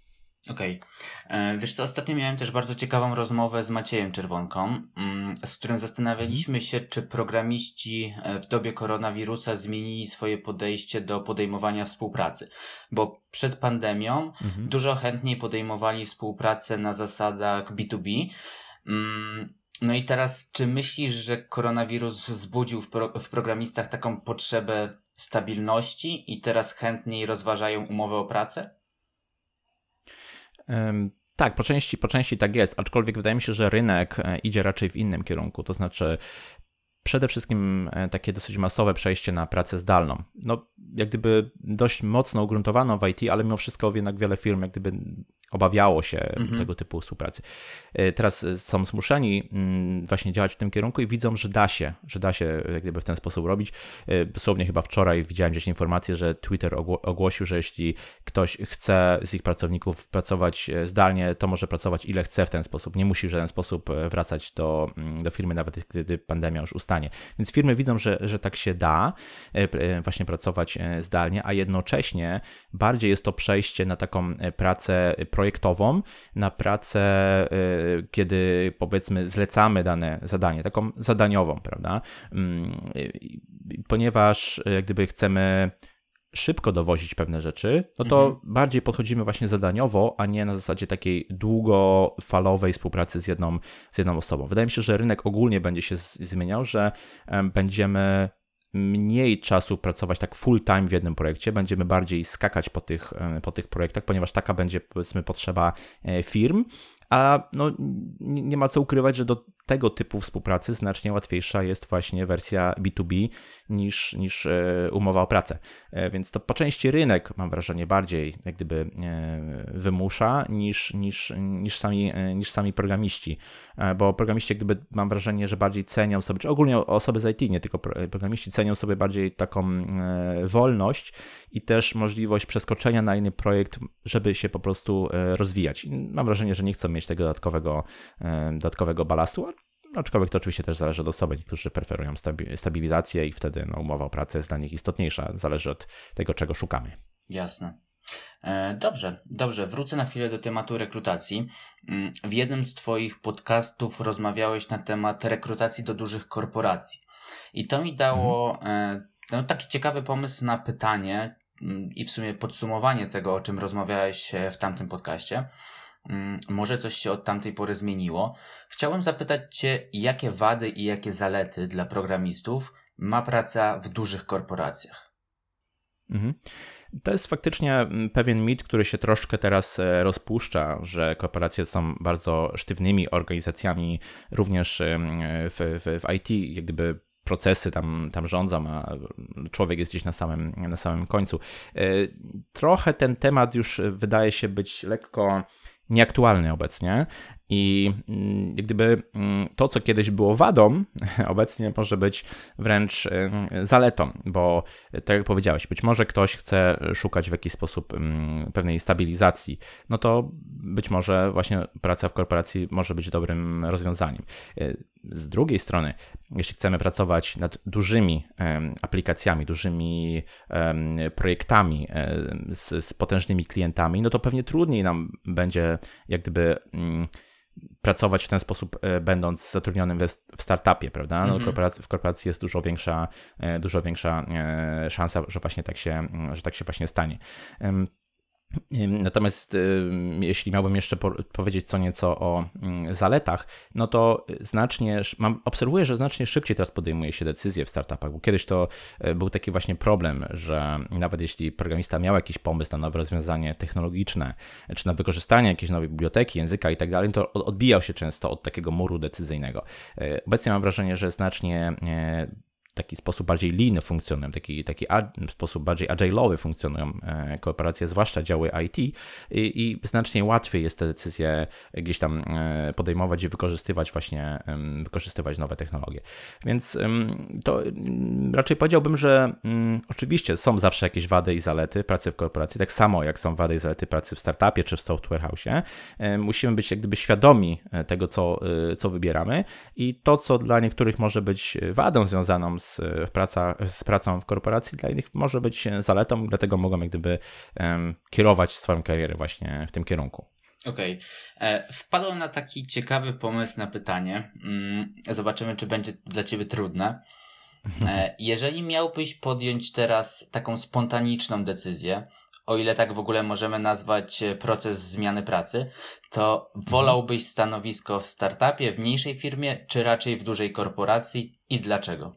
Okej. Okay. Wiesz co, ostatnio miałem też bardzo ciekawą rozmowę z Maciejem Czerwonką, mm, z którym zastanawialiśmy się, czy programiści e, w dobie koronawirusa zmienili swoje podejście do podejmowania współpracy. Bo przed pandemią mhm. dużo chętniej podejmowali współpracę na zasadach B2B. Mm, no i teraz, czy myślisz, że koronawirus wzbudził w, pro w programistach taką potrzebę stabilności i teraz chętniej rozważają umowę o pracę? Tak, po części, po części tak jest, aczkolwiek wydaje mi się, że rynek e, idzie raczej w innym kierunku. To znaczy, przede wszystkim e, takie dosyć masowe przejście na pracę zdalną. No, jak gdyby dość mocno ugruntowano w IT, ale mimo wszystko jednak wiele firm jak gdyby obawiało się mhm. tego typu współpracy. E, teraz są zmuszeni mm, właśnie działać w tym kierunku i widzą, że da się, że da się jak gdyby w ten sposób robić. E, dosłownie chyba wczoraj widziałem gdzieś informację, że Twitter ogłosił, że jeśli ktoś chce z ich pracowników pracować e, zdalnie, to może pracować ile chce w ten sposób. Nie musi w żaden sposób wracać do, mm, do firmy, nawet gdy pandemia już ustanie. Więc firmy widzą, że, że tak się da właśnie pracować zdalnie, a jednocześnie bardziej jest to przejście na taką pracę projektową na pracę, y, kiedy powiedzmy zlecamy dane zadanie, taką zadaniową, prawda? Mm, ponieważ y, jak gdyby chcemy szybko dowozić pewne rzeczy, no to mhm. bardziej podchodzimy właśnie zadaniowo, a nie na zasadzie takiej długofalowej współpracy z jedną, z jedną osobą. Wydaje mi się, że rynek ogólnie będzie się zmieniał, że będziemy mniej czasu pracować tak full time w jednym projekcie, będziemy bardziej skakać po tych, e, po tych projektach, ponieważ taka będzie powiedzmy potrzeba e, firm, a no, nie ma co ukrywać, że do tego typu współpracy znacznie łatwiejsza jest właśnie wersja B2B niż, niż e, umowa o pracę. E, więc to po części rynek, mam wrażenie, bardziej jak gdyby e, wymusza niż, niż, niż, sami, niż sami programiści. Bo programiści, jak gdyby mam wrażenie, że bardziej cenią sobie, czy ogólnie osoby z IT, nie tylko programiści, cenią sobie bardziej taką wolność i też możliwość przeskoczenia na inny projekt, żeby się po prostu rozwijać. Mam wrażenie, że nie chcą mieć tego dodatkowego, dodatkowego balastu, Aczkolwiek to oczywiście też zależy od osoby. Niektórzy preferują stabilizację i wtedy no, umowa o pracę jest dla nich istotniejsza. Zależy od tego, czego szukamy. Jasne. E, dobrze, dobrze. Wrócę na chwilę do tematu rekrutacji. Mm, w jednym z Twoich podcastów rozmawiałeś na temat rekrutacji do dużych korporacji. I to mi dało mhm. no, taki ciekawy pomysł na pytanie mm, i w sumie podsumowanie tego, o czym rozmawiałeś e, w tamtym podcaście. Mm, może coś się od tamtej pory zmieniło. Chciałem zapytać Cię, jakie wady i jakie zalety dla programistów ma praca w dużych korporacjach? Mhm. To jest faktycznie mm, pewien mit, który się troszkę teraz e, rozpuszcza, że korporacje są bardzo sztywnymi organizacjami, również w, w, w IT, jak gdyby procesy tam, tam rządzą, a człowiek jest gdzieś na samym, na samym końcu. E, trochę ten temat już wydaje się być lekko nieaktualny obecnie i mm, gdyby mm, to, co kiedyś było wadą, obecnie może być wręcz y, zaletą, bo tak jak powiedziałeś, być może ktoś chce szukać w jakiś sposób mm, pewnej stabilizacji, no to być może właśnie praca w korporacji może być dobrym rozwiązaniem. Z drugiej strony, jeśli chcemy pracować nad dużymi aplikacjami, dużymi projektami z, z potężnymi klientami, no to pewnie trudniej nam będzie jak gdyby pracować w ten sposób, e, będąc zatrudnionym w startupie, prawda? No, mm -hmm. w korporacji jest dużo większa, e, dużo większa e, szansa, że właśnie tak się, że tak się właśnie stanie. Natomiast jeśli miałbym jeszcze powiedzieć co nieco o zaletach, no to znacznie, mam, obserwuję, że znacznie szybciej teraz podejmuje się decyzje w startupach, bo kiedyś to e, był taki właśnie problem, że nawet jeśli programista miał jakiś pomysł na nowe rozwiązanie technologiczne, czy na wykorzystanie jakiejś nowej biblioteki, języka i tak dalej, to odbijał się często od takiego muru decyzyjnego. E, obecnie mam wrażenie, że znacznie e, taki sposób bardziej lean funkcjonują, taki, taki sposób bardziej agile'owy funkcjonują e, korporacje, zwłaszcza działy IT i, i, znacznie łatwiej jest te decyzje gdzieś tam e, podejmować i wykorzystywać właśnie, wykorzystywać nowe technologie. Więc to raczej powiedziałbym, że oczywiście są zawsze jakieś wady i zalety pracy w korporacji, tak samo jak są wady i zalety pracy w startupie czy w software house. E, musimy być jak gdyby świadomi tego, co, co wybieramy i to, co dla niektórych może być wadą związaną z z, praca, z pracą w korporacji dla innych może być zaletą, dlatego mogą jak gdyby kierować swoją karierę właśnie w tym kierunku. Okej. Okay. E, wpadłem na taki ciekawy pomysł na pytanie. Mm, zobaczymy, czy będzie dla ciebie trudne. E, jeżeli miałbyś podjąć teraz taką spontaniczną decyzję, o ile tak w ogóle możemy nazwać e, proces zmiany pracy, to wolałbyś stanowisko w startupie, w mniejszej firmie, czy raczej w dużej korporacji i dlaczego?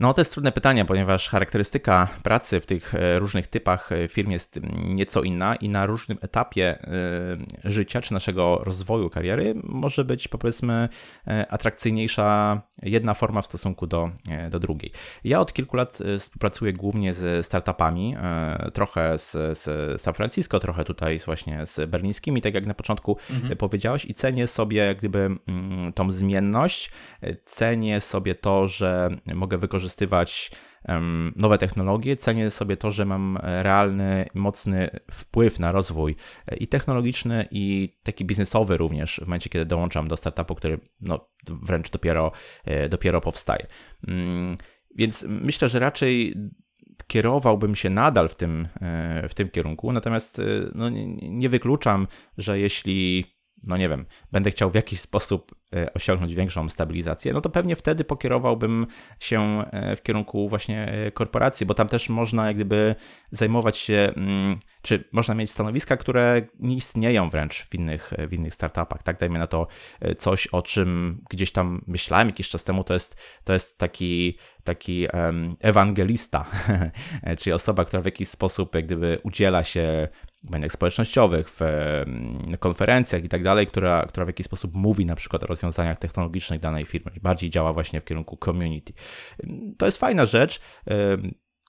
No to jest trudne pytanie, ponieważ charakterystyka pracy w tych e, różnych typach e, firm jest nieco inna i na różnym etapie e, życia czy naszego rozwoju kariery może być powiedzmy atrakcyjniejsza jedna forma w stosunku do, do drugiej. Ja od kilku lat współpracuję głównie ze startupami, trochę z, z San Francisco, trochę tutaj właśnie z berlińskimi, tak jak na początku mhm. powiedziałeś i cenię sobie jak gdyby mm, tą zmienność, cenię sobie to, że mogę wykorzystać wykorzystywać nowe technologie, cenię sobie to, że mam realny, mocny wpływ na rozwój e, i technologiczny, i taki biznesowy również w momencie, kiedy dołączam do startupu, który no, wręcz dopiero, e, dopiero powstaje. Mm, więc myślę, że raczej kierowałbym się nadal w tym, e, w tym kierunku, natomiast no, nie wykluczam, że jeśli no nie wiem, będę chciał w jakiś sposób osiągnąć większą stabilizację, no to pewnie wtedy pokierowałbym się e, w kierunku właśnie e, korporacji, bo tam też można jak gdyby zajmować się, mm, czy można mieć stanowiska, które nie istnieją wręcz w innych, w innych startupach, tak? Dajmy na to coś, o czym gdzieś tam myślałem jakiś czas temu, to jest, to jest taki, taki ewangelista, czyli osoba, która w jakiś sposób jak gdyby udziela się mediach społecznościowych, w konferencjach i tak dalej, która, która w jakiś sposób mówi na przykład o rozwiązaniach technologicznych danej firmy, bardziej działa właśnie w kierunku community. To jest fajna rzecz,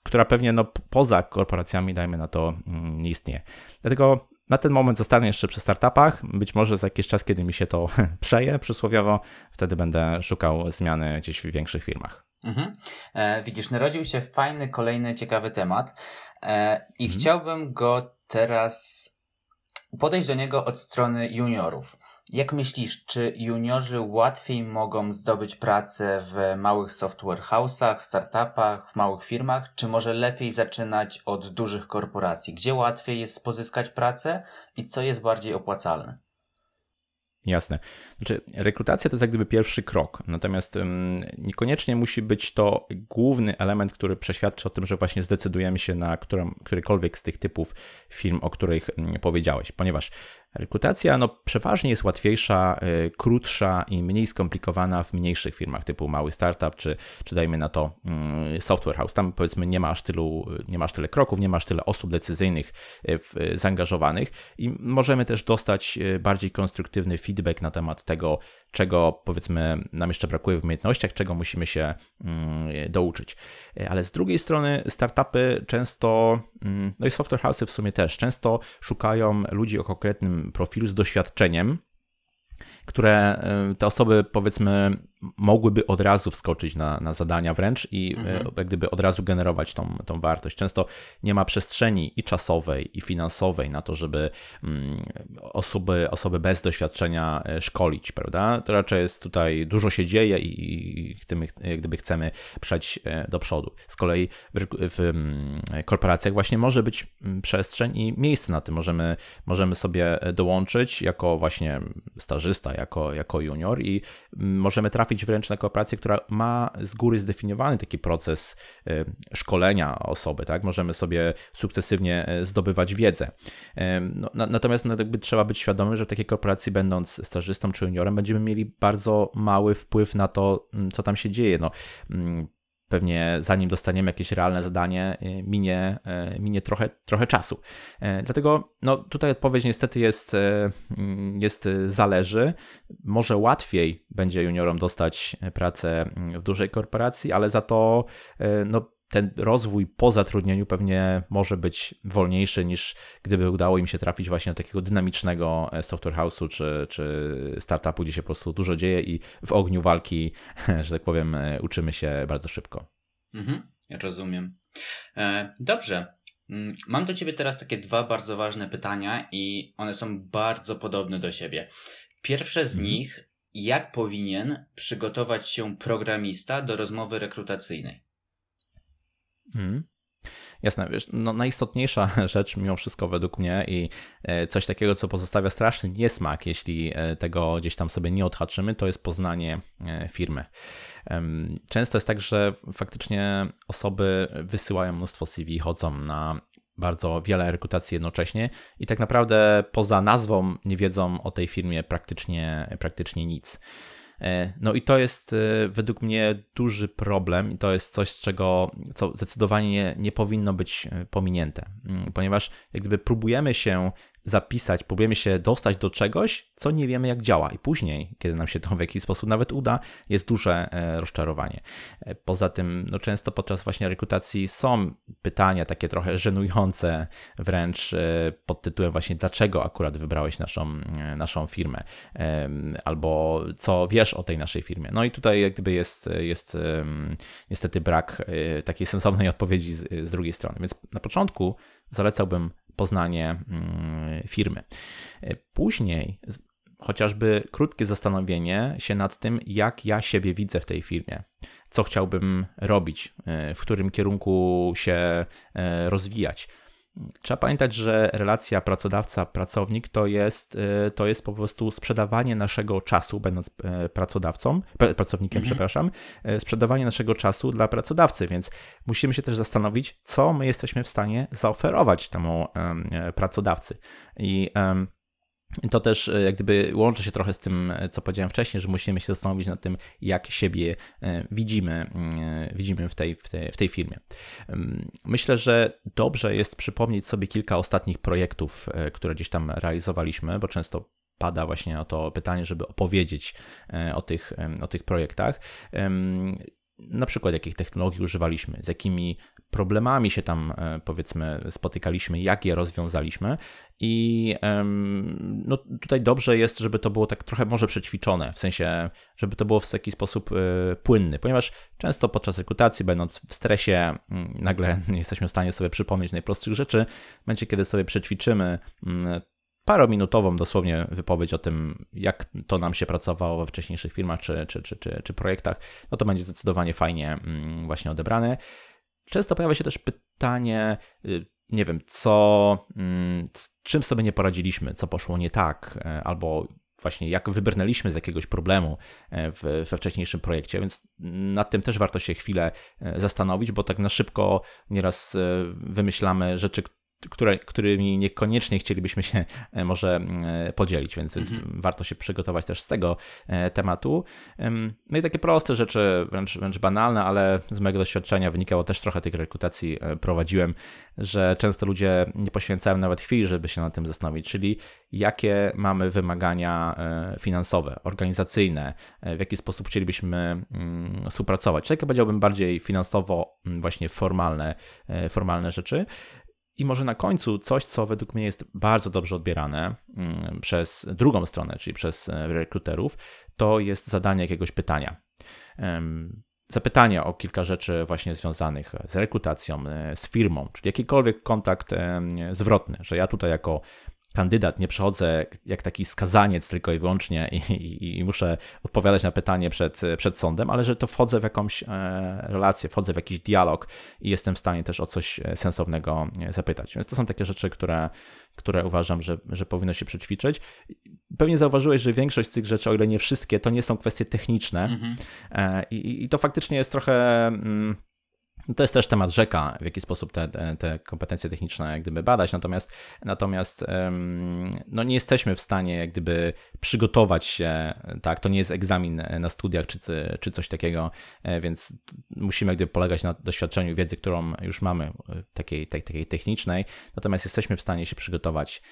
która pewnie no, poza korporacjami, dajmy na to, mm, nie istnieje. Dlatego na ten moment zostanę jeszcze przy startupach. Być może za jakiś czas, kiedy mi się to przeje przysłowiowo, wtedy będę szukał zmiany gdzieś w większych firmach. Mhm. E, widzisz, narodził się fajny, kolejny, ciekawy temat e, i mhm. chciałbym go teraz podejść do niego od strony juniorów. Jak myślisz, czy juniorzy łatwiej mogą zdobyć pracę w małych software house'ach, startupach, w małych firmach, czy może lepiej zaczynać od dużych korporacji? Gdzie łatwiej jest pozyskać pracę i co jest bardziej opłacalne? Jasne. Znaczy, rekrutacja to jest jak gdyby pierwszy krok, natomiast um, niekoniecznie musi być to główny element, który przeświadczy o tym, że właśnie zdecydujemy się na którą, którykolwiek z tych typów firm, o których um, powiedziałeś, ponieważ Rekrutacja no, przeważnie jest łatwiejsza, y, krótsza i mniej skomplikowana w mniejszych firmach typu mały startup, czy, czy dajmy na to y, software house. Tam powiedzmy nie ma aż tylu, nie ma aż tyle kroków, nie ma aż tyle osób decyzyjnych y, zaangażowanych i możemy też dostać bardziej konstruktywny feedback na temat tego, czego powiedzmy nam jeszcze brakuje w umiejętnościach, czego musimy się mm, douczyć. Ale z drugiej strony startupy często, mm, no i software house'y w sumie też, często szukają ludzi o konkretnym profilu z doświadczeniem, które te osoby powiedzmy mogłyby od razu wskoczyć na, na zadania wręcz i e, mhm. jak gdyby od razu generować tą, tą wartość. Często nie ma przestrzeni i czasowej, i finansowej na to, żeby mm, osoby, osoby bez doświadczenia e, szkolić, prawda? To raczej jest tutaj, dużo się dzieje i, i jak gdyby chcemy przejść e, do przodu. Z kolei w, w mm, korporacjach właśnie może być mm, przestrzeń i miejsce na tym. Możemy, możemy sobie dołączyć jako właśnie stażysta, jako, jako junior i możemy trafić trafić wręcz na korporację, która ma z góry zdefiniowany taki proces e, szkolenia osoby, tak? Możemy sobie sukcesywnie e, zdobywać wiedzę. No, natomiast no, jakby trzeba być świadomym, że w takiej korporacji będąc stażystą czy juniorem będziemy mieli bardzo mały wpływ na to, co tam się dzieje. No, pewnie zanim dostaniemy jakieś realne zadanie, y, minie, y, minie trochę, trochę czasu. Y, dlatego no, tutaj odpowiedź niestety jest, jest zależy. Może łatwiej będzie juniorom dostać pracę w dużej korporacji, ale za to no, ten rozwój po zatrudnieniu pewnie może być wolniejszy niż gdyby udało im się trafić właśnie do takiego dynamicznego e, software house'u czy, czy startupu, gdzie się po prostu dużo dzieje i w ogniu walki, że tak powiem, e, uczymy się bardzo szybko. Mhm, rozumiem. E, dobrze. Mm, mam do Ciebie teraz takie dwa bardzo ważne pytania i one są bardzo podobne do siebie. Pierwsze z mhm. nich, jak powinien przygotować się programista do rozmowy rekrutacyjnej? Hmm. Jasne, wiesz, no najistotniejsza rzecz mimo wszystko według mnie i e, coś takiego, co pozostawia straszny niesmak, jeśli e, tego gdzieś tam sobie nie odhaczymy, to jest poznanie e, firmy. Często jest tak, że faktycznie osoby wysyłają mnóstwo CV, chodzą na bardzo wiele rekrutacji jednocześnie i tak naprawdę poza nazwą nie wiedzą o tej firmie praktycznie, praktycznie nic. E, no i to jest e, według mnie duży problem i to jest coś, z czego co zdecydowanie nie, nie powinno być e, pominięte, mm, ponieważ jak gdyby próbujemy się zapisać, próbujemy się dostać do czegoś, co nie wiemy jak działa i później, kiedy nam się to w jakiś sposób nawet uda, jest duże e, rozczarowanie. E, poza tym, no często podczas właśnie rekrutacji są pytania takie trochę żenujące wręcz e, pod tytułem właśnie dlaczego akurat wybrałeś naszą, naszą firmę albo co wiesz o tej naszej firmie. No i tutaj jak gdyby jest, jest niestety brak takiej sensownej odpowiedzi z, z drugiej strony. Więc na początku zalecałbym poznanie mm, firmy. Później chociażby krótkie zastanowienie się nad tym, jak ja siebie widzę w tej firmie, co chciałbym robić, w którym kierunku się e, rozwijać. Trzeba pamiętać, że relacja pracodawca-pracownik to jest, y, to jest po prostu sprzedawanie naszego czasu, będąc e, pracodawcą, pracownikiem, mhm. przepraszam, e, sprzedawanie naszego czasu dla pracodawcy, więc musimy się też zastanowić, co my jesteśmy w stanie zaoferować temu pracodawcy. I to też e, jak gdyby łączy się trochę z tym, e, co powiedziałem wcześniej, że musimy się zastanowić nad tym, jak siebie e, widzimy, widzimy w tej, w tej, w tej firmie. Myślę, że dobrze jest przypomnieć sobie kilka ostatnich projektów, które gdzieś tam realizowaliśmy, bo często pada właśnie o to pytanie, żeby opowiedzieć o tych, o tych projektach na przykład jakich technologii używaliśmy, z jakimi problemami się tam powiedzmy spotykaliśmy, jak je rozwiązaliśmy i no, tutaj dobrze jest, żeby to było tak trochę może przećwiczone, w sensie, żeby to było w jakiś sposób e, płynny, ponieważ często podczas rekrutacji, będąc w stresie, mm, nagle nie jesteśmy w stanie sobie przypomnieć najprostszych rzeczy. W momencie, kiedy sobie przećwiczymy mm, parominutową dosłownie wypowiedź o tym, jak to nam się pracowało we wcześniejszych firmach czy, czy, czy, czy, czy projektach, no to będzie zdecydowanie fajnie mm, właśnie odebrane. Często pojawia się też pytanie, y, nie wiem, co, mm, czym sobie nie poradziliśmy, co poszło nie tak, e, albo właśnie jak wybrnęliśmy z jakiegoś problemu e, w, we wcześniejszym projekcie, więc nad tym też warto się chwilę e, zastanowić, bo tak na szybko nieraz wymyślamy rzeczy, które, którymi niekoniecznie chcielibyśmy się e, może e, podzielić, więc, mhm. warto się przygotować też z tego e, tematu. No i takie proste rzeczy, wręcz, wręcz banalne, ale z mojego doświadczenia wynikało też trochę tych rekrutacji prowadziłem, że często ludzie nie poświęcają nawet chwili, żeby się nad tym zastanowić, czyli jakie mamy wymagania finansowe, organizacyjne, w jaki sposób chcielibyśmy mm, współpracować. Takie powiedziałbym bardziej finansowo mm, właśnie formalne, formalne rzeczy. I może na końcu coś, co według mnie jest bardzo dobrze odbierane mm, przez drugą stronę, czyli przez e, rekruterów, to jest zadanie jakiegoś pytania. Zapytania o kilka rzeczy właśnie związanych z rekrutacją, e, z firmą, czyli jakikolwiek kontakt zwrotny, że ja tutaj jako kandydat, nie przechodzę jak taki skazaniec tylko i wyłącznie i, i, i, muszę odpowiadać na pytanie przed, przed sądem, ale że to wchodzę w jakąś e, relację, wchodzę w jakiś dialog i jestem w stanie też o coś e, sensownego e, zapytać. Więc to są takie rzeczy, które, które uważam, że, że powinno się przećwiczyć. Pewnie zauważyłeś, że większość z tych rzeczy, o ile nie wszystkie, to nie są kwestie techniczne mhm. I, i to faktycznie jest trochę... Mm, to jest też temat rzeka, w jaki sposób te, te kompetencje techniczne jak gdyby badać, natomiast, natomiast no nie jesteśmy w stanie jak gdyby przygotować się, tak, to nie jest egzamin na studiach czy, czy coś takiego, e, więc musimy jak gdyby polegać na doświadczeniu, wiedzy, którą już mamy, e, takiej, takiej technicznej, natomiast jesteśmy w stanie się przygotować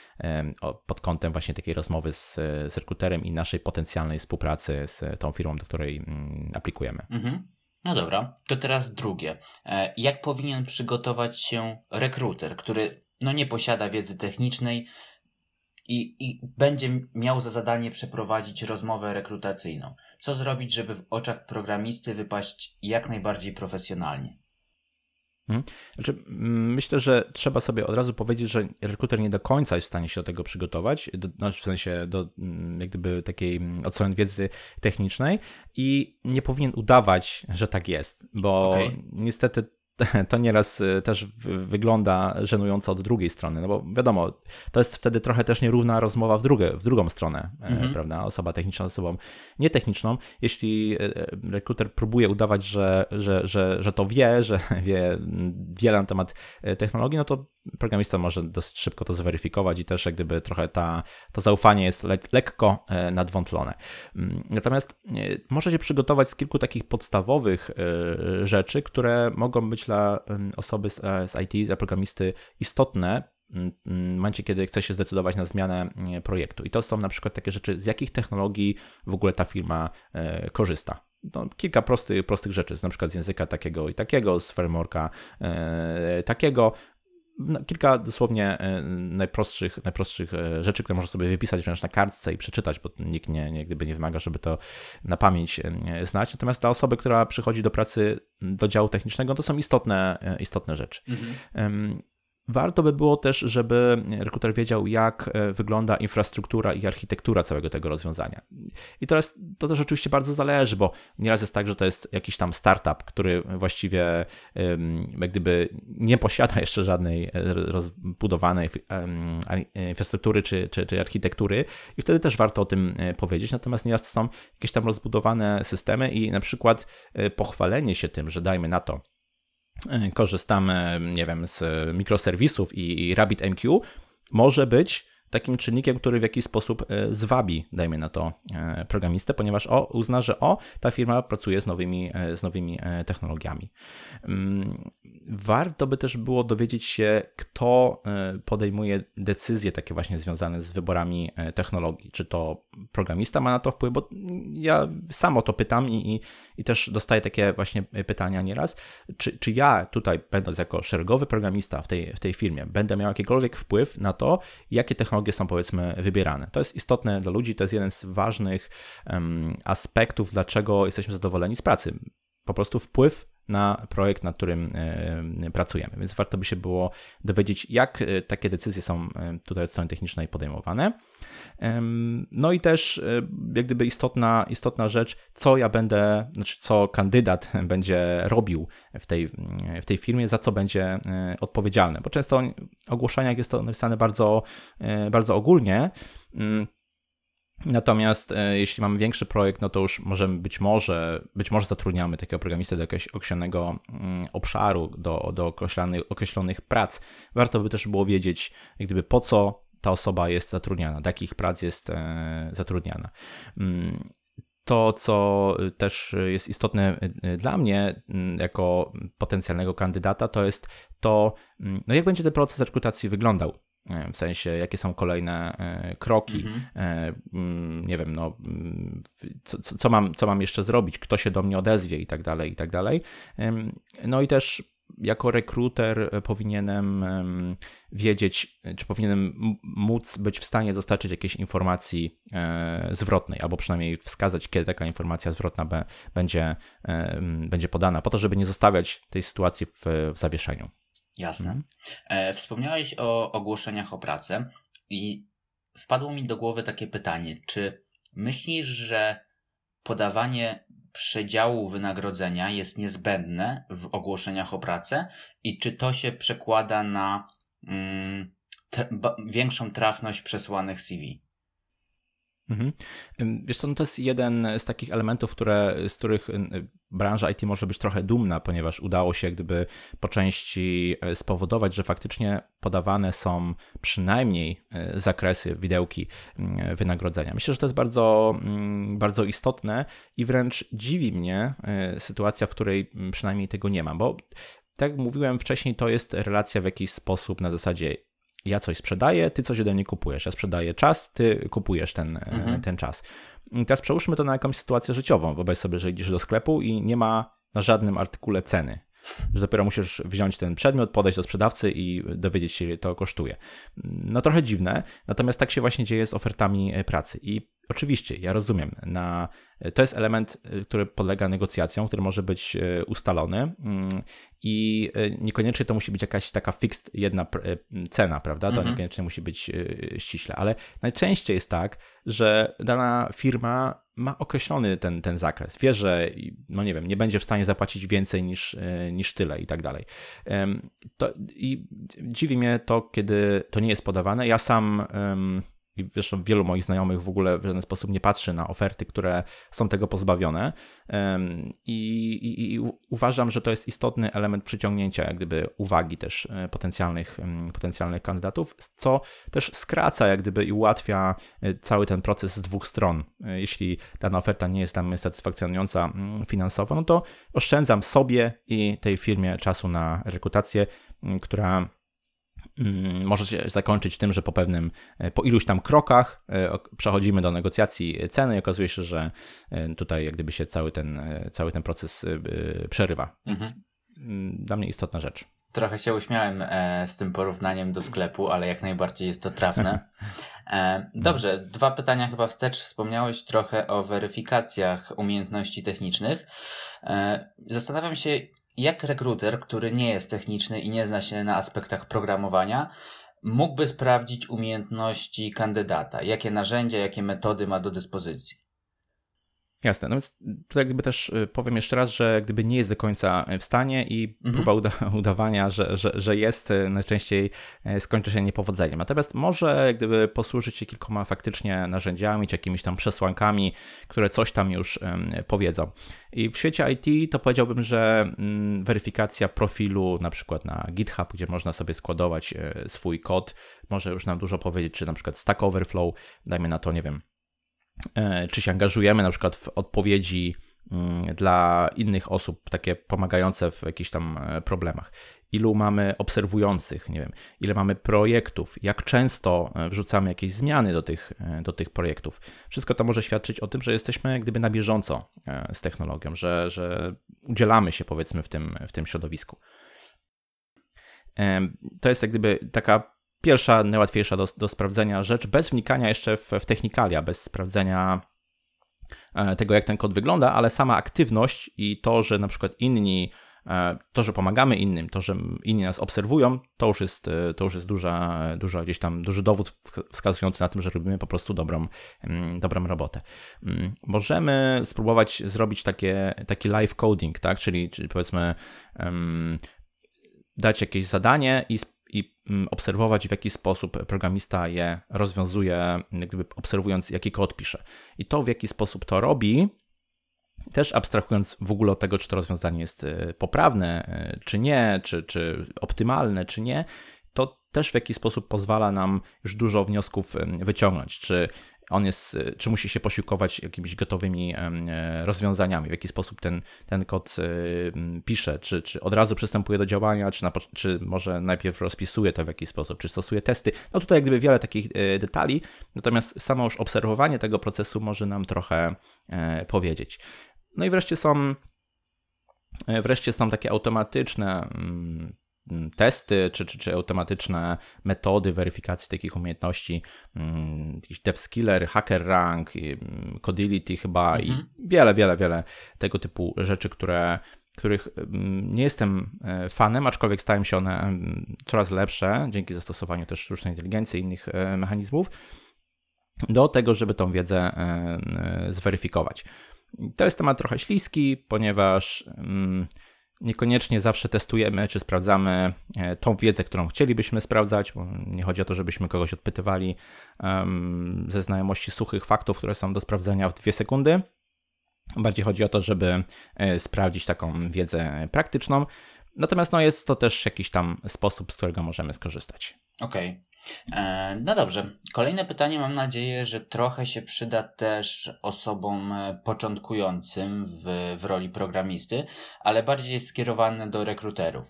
pod kątem właśnie takiej rozmowy z, z rekruterem i naszej potencjalnej współpracy z tą firmą, do której mm, aplikujemy. Mhm. No dobra, to teraz drugie. E, jak powinien przygotować się rekruter, który no nie posiada wiedzy technicznej i, i będzie miał za zadanie przeprowadzić rozmowę rekrutacyjną? Co zrobić, żeby w oczach programisty wypaść jak najbardziej profesjonalnie? Mhm. Znaczy, mm, myślę, że trzeba sobie od razu powiedzieć, że rekruter nie do końca jest w stanie się do tego przygotować, do, no, w sensie do mm, jak gdyby takiej mm, od strony wiedzy technicznej i nie powinien udawać, że tak jest, bo okay. niestety to nieraz też wygląda żenująco od drugiej strony, no bo wiadomo, to jest wtedy trochę też nierówna rozmowa w, drugą w drugą stronę, mhm. prawda? Osoba techniczna z osobą nietechniczną. Jeśli rekruter próbuje udawać, że, że, że, że to wie, że wie wiele na temat technologii, no to programista może dosyć szybko to zweryfikować i też jak gdyby trochę ta, to zaufanie jest le lekko e, nadwątlone. Mm, natomiast e, może się przygotować z kilku takich podstawowych e, rzeczy, które mogą być dla osoby z, z IT, dla programisty istotne w momencie, kiedy chce się zdecydować na zmianę projektu. I to są na przykład takie rzeczy, z jakich technologii w ogóle ta firma korzysta. No, kilka prostych, prostych rzeczy, na przykład z języka takiego i takiego, z frameworka e, takiego, kilka dosłownie e, najprostszych, najprostszych e, rzeczy, które można sobie wypisać wręcz na kartce i przeczytać, bo nikt nie, nie, gdyby nie wymaga, żeby to na pamięć e, znać. Natomiast dla osoby, która przychodzi do pracy do działu technicznego, to są istotne, istotne rzeczy. Mhm. Warto by było też, żeby rekruter wiedział, jak e, wygląda infrastruktura i architektura całego tego rozwiązania. I teraz to też oczywiście bardzo zależy, bo nieraz jest tak, że to jest jakiś tam startup, który właściwie jak gdyby nie posiada jeszcze żadnej e, rozbudowanej infrastruktury czy, czy, czy architektury i wtedy też warto o tym e, powiedzieć. Natomiast nieraz to są jakieś tam rozbudowane systemy i na przykład pochwalenie się tym, że dajmy na to, korzystamy, nie wiem, z mikroserwisów i RabbitMQ, może być takim czynnikiem, który w jakiś sposób e, zwabi, dajmy na to, e, programistę, ponieważ o, uzna, że o, ta firma pracuje z nowymi, e, z nowymi technologiami. Mm, warto by też było dowiedzieć się, kto podejmuje decyzje takie właśnie związane z wyborami technologii. Czy to programista ma na to wpływ, bo ja sam o to pytam i, i, i też dostaję takie właśnie pytania nieraz. Czy, czy ja tutaj, będąc jako szeregowy programista w tej, w tej firmie, będę miał jakikolwiek wpływ na to, jakie technologie są powiedzmy wybierane. To jest istotne dla ludzi, to jest jeden z ważnych um, aspektów, dlaczego jesteśmy zadowoleni z pracy. Po prostu wpływ na projekt, nad którym e, pracujemy. Więc warto by się było dowiedzieć, jak e, takie decyzje są e, tutaj od strony technicznej podejmowane. No i też jak gdyby istotna, istotna rzecz, co ja będę, znaczy co kandydat będzie robił w tej, w tej firmie, za co będzie odpowiedzialny, bo często w ogłoszeniach jest to napisane bardzo, bardzo ogólnie, mm, Natomiast e, jeśli mamy większy projekt, no to już możemy być może, być może zatrudniamy takiego programistę do jakiegoś określonego mm, obszaru, do, do określonych, określonych prac. Warto by też było wiedzieć, jak gdyby po co ta osoba jest zatrudniana, do jakich prac jest e, zatrudniana. Mm, to, co też jest istotne e, dla mnie, mm, jako potencjalnego kandydata, to jest to, no jak będzie ten proces rekrutacji wyglądał w sensie jakie są kolejne e, kroki, mhm. E, mm, nie wiem, no, mm, co, co, mam, co mam jeszcze zrobić, kto się do mnie odezwie i tak dalej, i tak dalej. No i też jako rekruter powinienem wiedzieć, czy powinienem móc być w stanie dostarczyć jakiejś informacji e, zwrotnej, albo przynajmniej wskazać, kiedy taka informacja zwrotna będzie, będzie podana, po to, żeby nie zostawiać tej sytuacji w, w zawieszeniu. Jasne. Mhm. E, wspomniałeś o ogłoszeniach o pracę i wpadło mi do głowy takie pytanie, czy myślisz, że podawanie przedziału wynagrodzenia jest niezbędne w ogłoszeniach o pracę i czy to się przekłada na mm, większą trafność przesłanych CV? Mhm. Wiesz co, no to jest jeden z takich elementów, które, z których branża IT może być trochę dumna, ponieważ udało się gdyby po części e, spowodować, że faktycznie podawane są przynajmniej e, zakresy, widełki wynagrodzenia. Myślę, że to jest bardzo, bardzo istotne i wręcz dziwi mnie e, sytuacja, w której przynajmniej tego nie ma, bo tak jak mówiłem wcześniej, to jest relacja w jakiś sposób na zasadzie ja coś sprzedaję, ty coś ode mnie kupujesz. Ja sprzedaję czas, ty kupujesz ten, e, mhm. ten czas. I teraz przełóżmy to na jakąś sytuację życiową. Wyobraź sobie, że idziesz do sklepu i nie ma na żadnym artykule ceny. Że dopiero musisz wziąć ten przedmiot, podejść do sprzedawcy i dowiedzieć się, ile to kosztuje. No trochę dziwne, natomiast tak się właśnie dzieje z ofertami e, pracy. I Oczywiście, ja rozumiem. Na, to jest element, który podlega negocjacjom, który może być ustalony mm, i niekoniecznie to musi być jakaś taka fixed jedna cena, prawda? To mhm. niekoniecznie musi być ściśle, ale najczęściej jest tak, że dana firma ma określony ten, ten zakres. Wie, że no nie wiem, nie będzie w stanie zapłacić więcej niż, niż tyle i tak dalej. To, I dziwi mnie to, kiedy to nie jest podawane. Ja sam i zresztą wielu moich znajomych w ogóle w żaden sposób nie patrzy na oferty, które są tego pozbawione. I, i, I, uważam, że to jest istotny element przyciągnięcia jak gdyby uwagi też e, potencjalnych, potencjalnych kandydatów, co też skraca jak gdyby i ułatwia e, cały ten proces z dwóch stron. E, jeśli dana oferta nie jest tam satysfakcjonująca finansowo, no to oszczędzam sobie i tej firmie czasu na rekrutację, która Mm, może się zakończyć tym, że po pewnym, e, po iluś tam krokach e, przechodzimy do negocjacji ceny i okazuje się, że e, tutaj jak gdyby się cały ten, cały ten proces przerywa. Więc mhm. Mm, dla mnie istotna rzecz. Trochę się uśmiałem z tym porównaniem do sklepu, ale jak najbardziej jest to trafne. dobrze, dwa pytania chyba wstecz. Wspomniałeś trochę o weryfikacjach umiejętności technicznych. zastanawiam się, jak rekruter, który nie jest techniczny i nie zna się na aspektach programowania, mógłby sprawdzić umiejętności kandydata? Jakie narzędzia, jakie metody ma do dyspozycji? Jasne, no więc tutaj gdyby też y, powiem jeszcze raz, że gdyby nie jest do końca w stanie i mhm. próba uda udawania, że, że, że jest, y, najczęściej y, skończy się niepowodzeniem. Natomiast może gdyby posłużyć się kilkoma faktycznie narzędziami, czy jakimiś tam przesłankami, które coś tam już powiedzą. I w świecie IT to powiedziałbym, że um, weryfikacja profilu na przykład na GitHub, gdzie można sobie składować swój kod, może już nam dużo powiedzieć, czy na przykład Stack Overflow, dajmy na to, nie wiem, czy się angażujemy na przykład w odpowiedzi mm, dla innych osób, takie pomagające w jakichś tam e, problemach. Ilu mamy obserwujących, nie wiem, ile mamy projektów, jak często e, wrzucamy jakieś zmiany do tych, do tych projektów. Wszystko to może świadczyć o tym, że jesteśmy gdyby na bieżąco z technologią, że, że udzielamy się powiedzmy w tym, w tym środowisku. To jest jak gdyby taka pierwsza, najłatwiejsza do, do sprawdzenia rzecz, bez wnikania jeszcze w, w technikalia, bez sprawdzenia e, tego, jak ten kod wygląda, ale sama aktywność i to, że na przykład inni, e, to, że pomagamy innym, to, że inni nas obserwują, to już jest, e, to już jest duża, duża gdzieś tam duży dowód wskazujący na tym, że robimy po prostu dobrą, mm, dobrą robotę. Mm, możemy spróbować zrobić takie, taki live coding, tak? czyli, czyli powiedzmy um, dać jakieś zadanie i i mm, obserwować, w jaki sposób programista je rozwiązuje, gdyby obserwując, jaki kod pisze. I to, w jaki sposób to robi, też abstrahując w ogóle od tego, czy to rozwiązanie jest e, poprawne, e, czy nie, czy, czy optymalne, czy nie, to też w jaki sposób pozwala nam już dużo wniosków wyciągnąć. Czy on jest, y, czy musi się posiłkować jakimiś gotowymi e, rozwiązaniami, w jaki sposób ten, ten kod y, pisze, czy, czy od razu przystępuje do działania, czy, na, czy może najpierw rozpisuje to w jakiś sposób, czy stosuje testy. No tutaj jak gdyby wiele takich e, detali, natomiast samo już obserwowanie tego procesu może nam trochę e, powiedzieć. No i wreszcie są Wreszcie są takie automatyczne Mm, testy czy, czy, czy automatyczne metody weryfikacji takich umiejętności, mm, jakiś DevSkiller, HackerRank, mm, Codility chyba mhm. i wiele, wiele, wiele tego typu rzeczy, które których nie jestem e, fanem, aczkolwiek stają się one coraz lepsze dzięki zastosowaniu też sztucznej inteligencji i innych e, mechanizmów do tego, żeby tą wiedzę e, zweryfikować. To jest temat trochę śliski, ponieważ Niekoniecznie zawsze testujemy, czy sprawdzamy e, tą wiedzę, którą chcielibyśmy sprawdzać, bo nie chodzi o to, żebyśmy kogoś odpytywali ze znajomości suchych faktów, które są do sprawdzenia w dwie sekundy. Bardziej chodzi o to, żeby e, sprawdzić taką wiedzę praktyczną. Natomiast no, jest to też jakiś tam sposób, z którego możemy skorzystać. Okej. Okay. E, no dobrze. Kolejne pytanie mam nadzieję, że trochę się przyda też osobom e, początkującym w, w roli programisty, ale bardziej skierowane do rekruterów.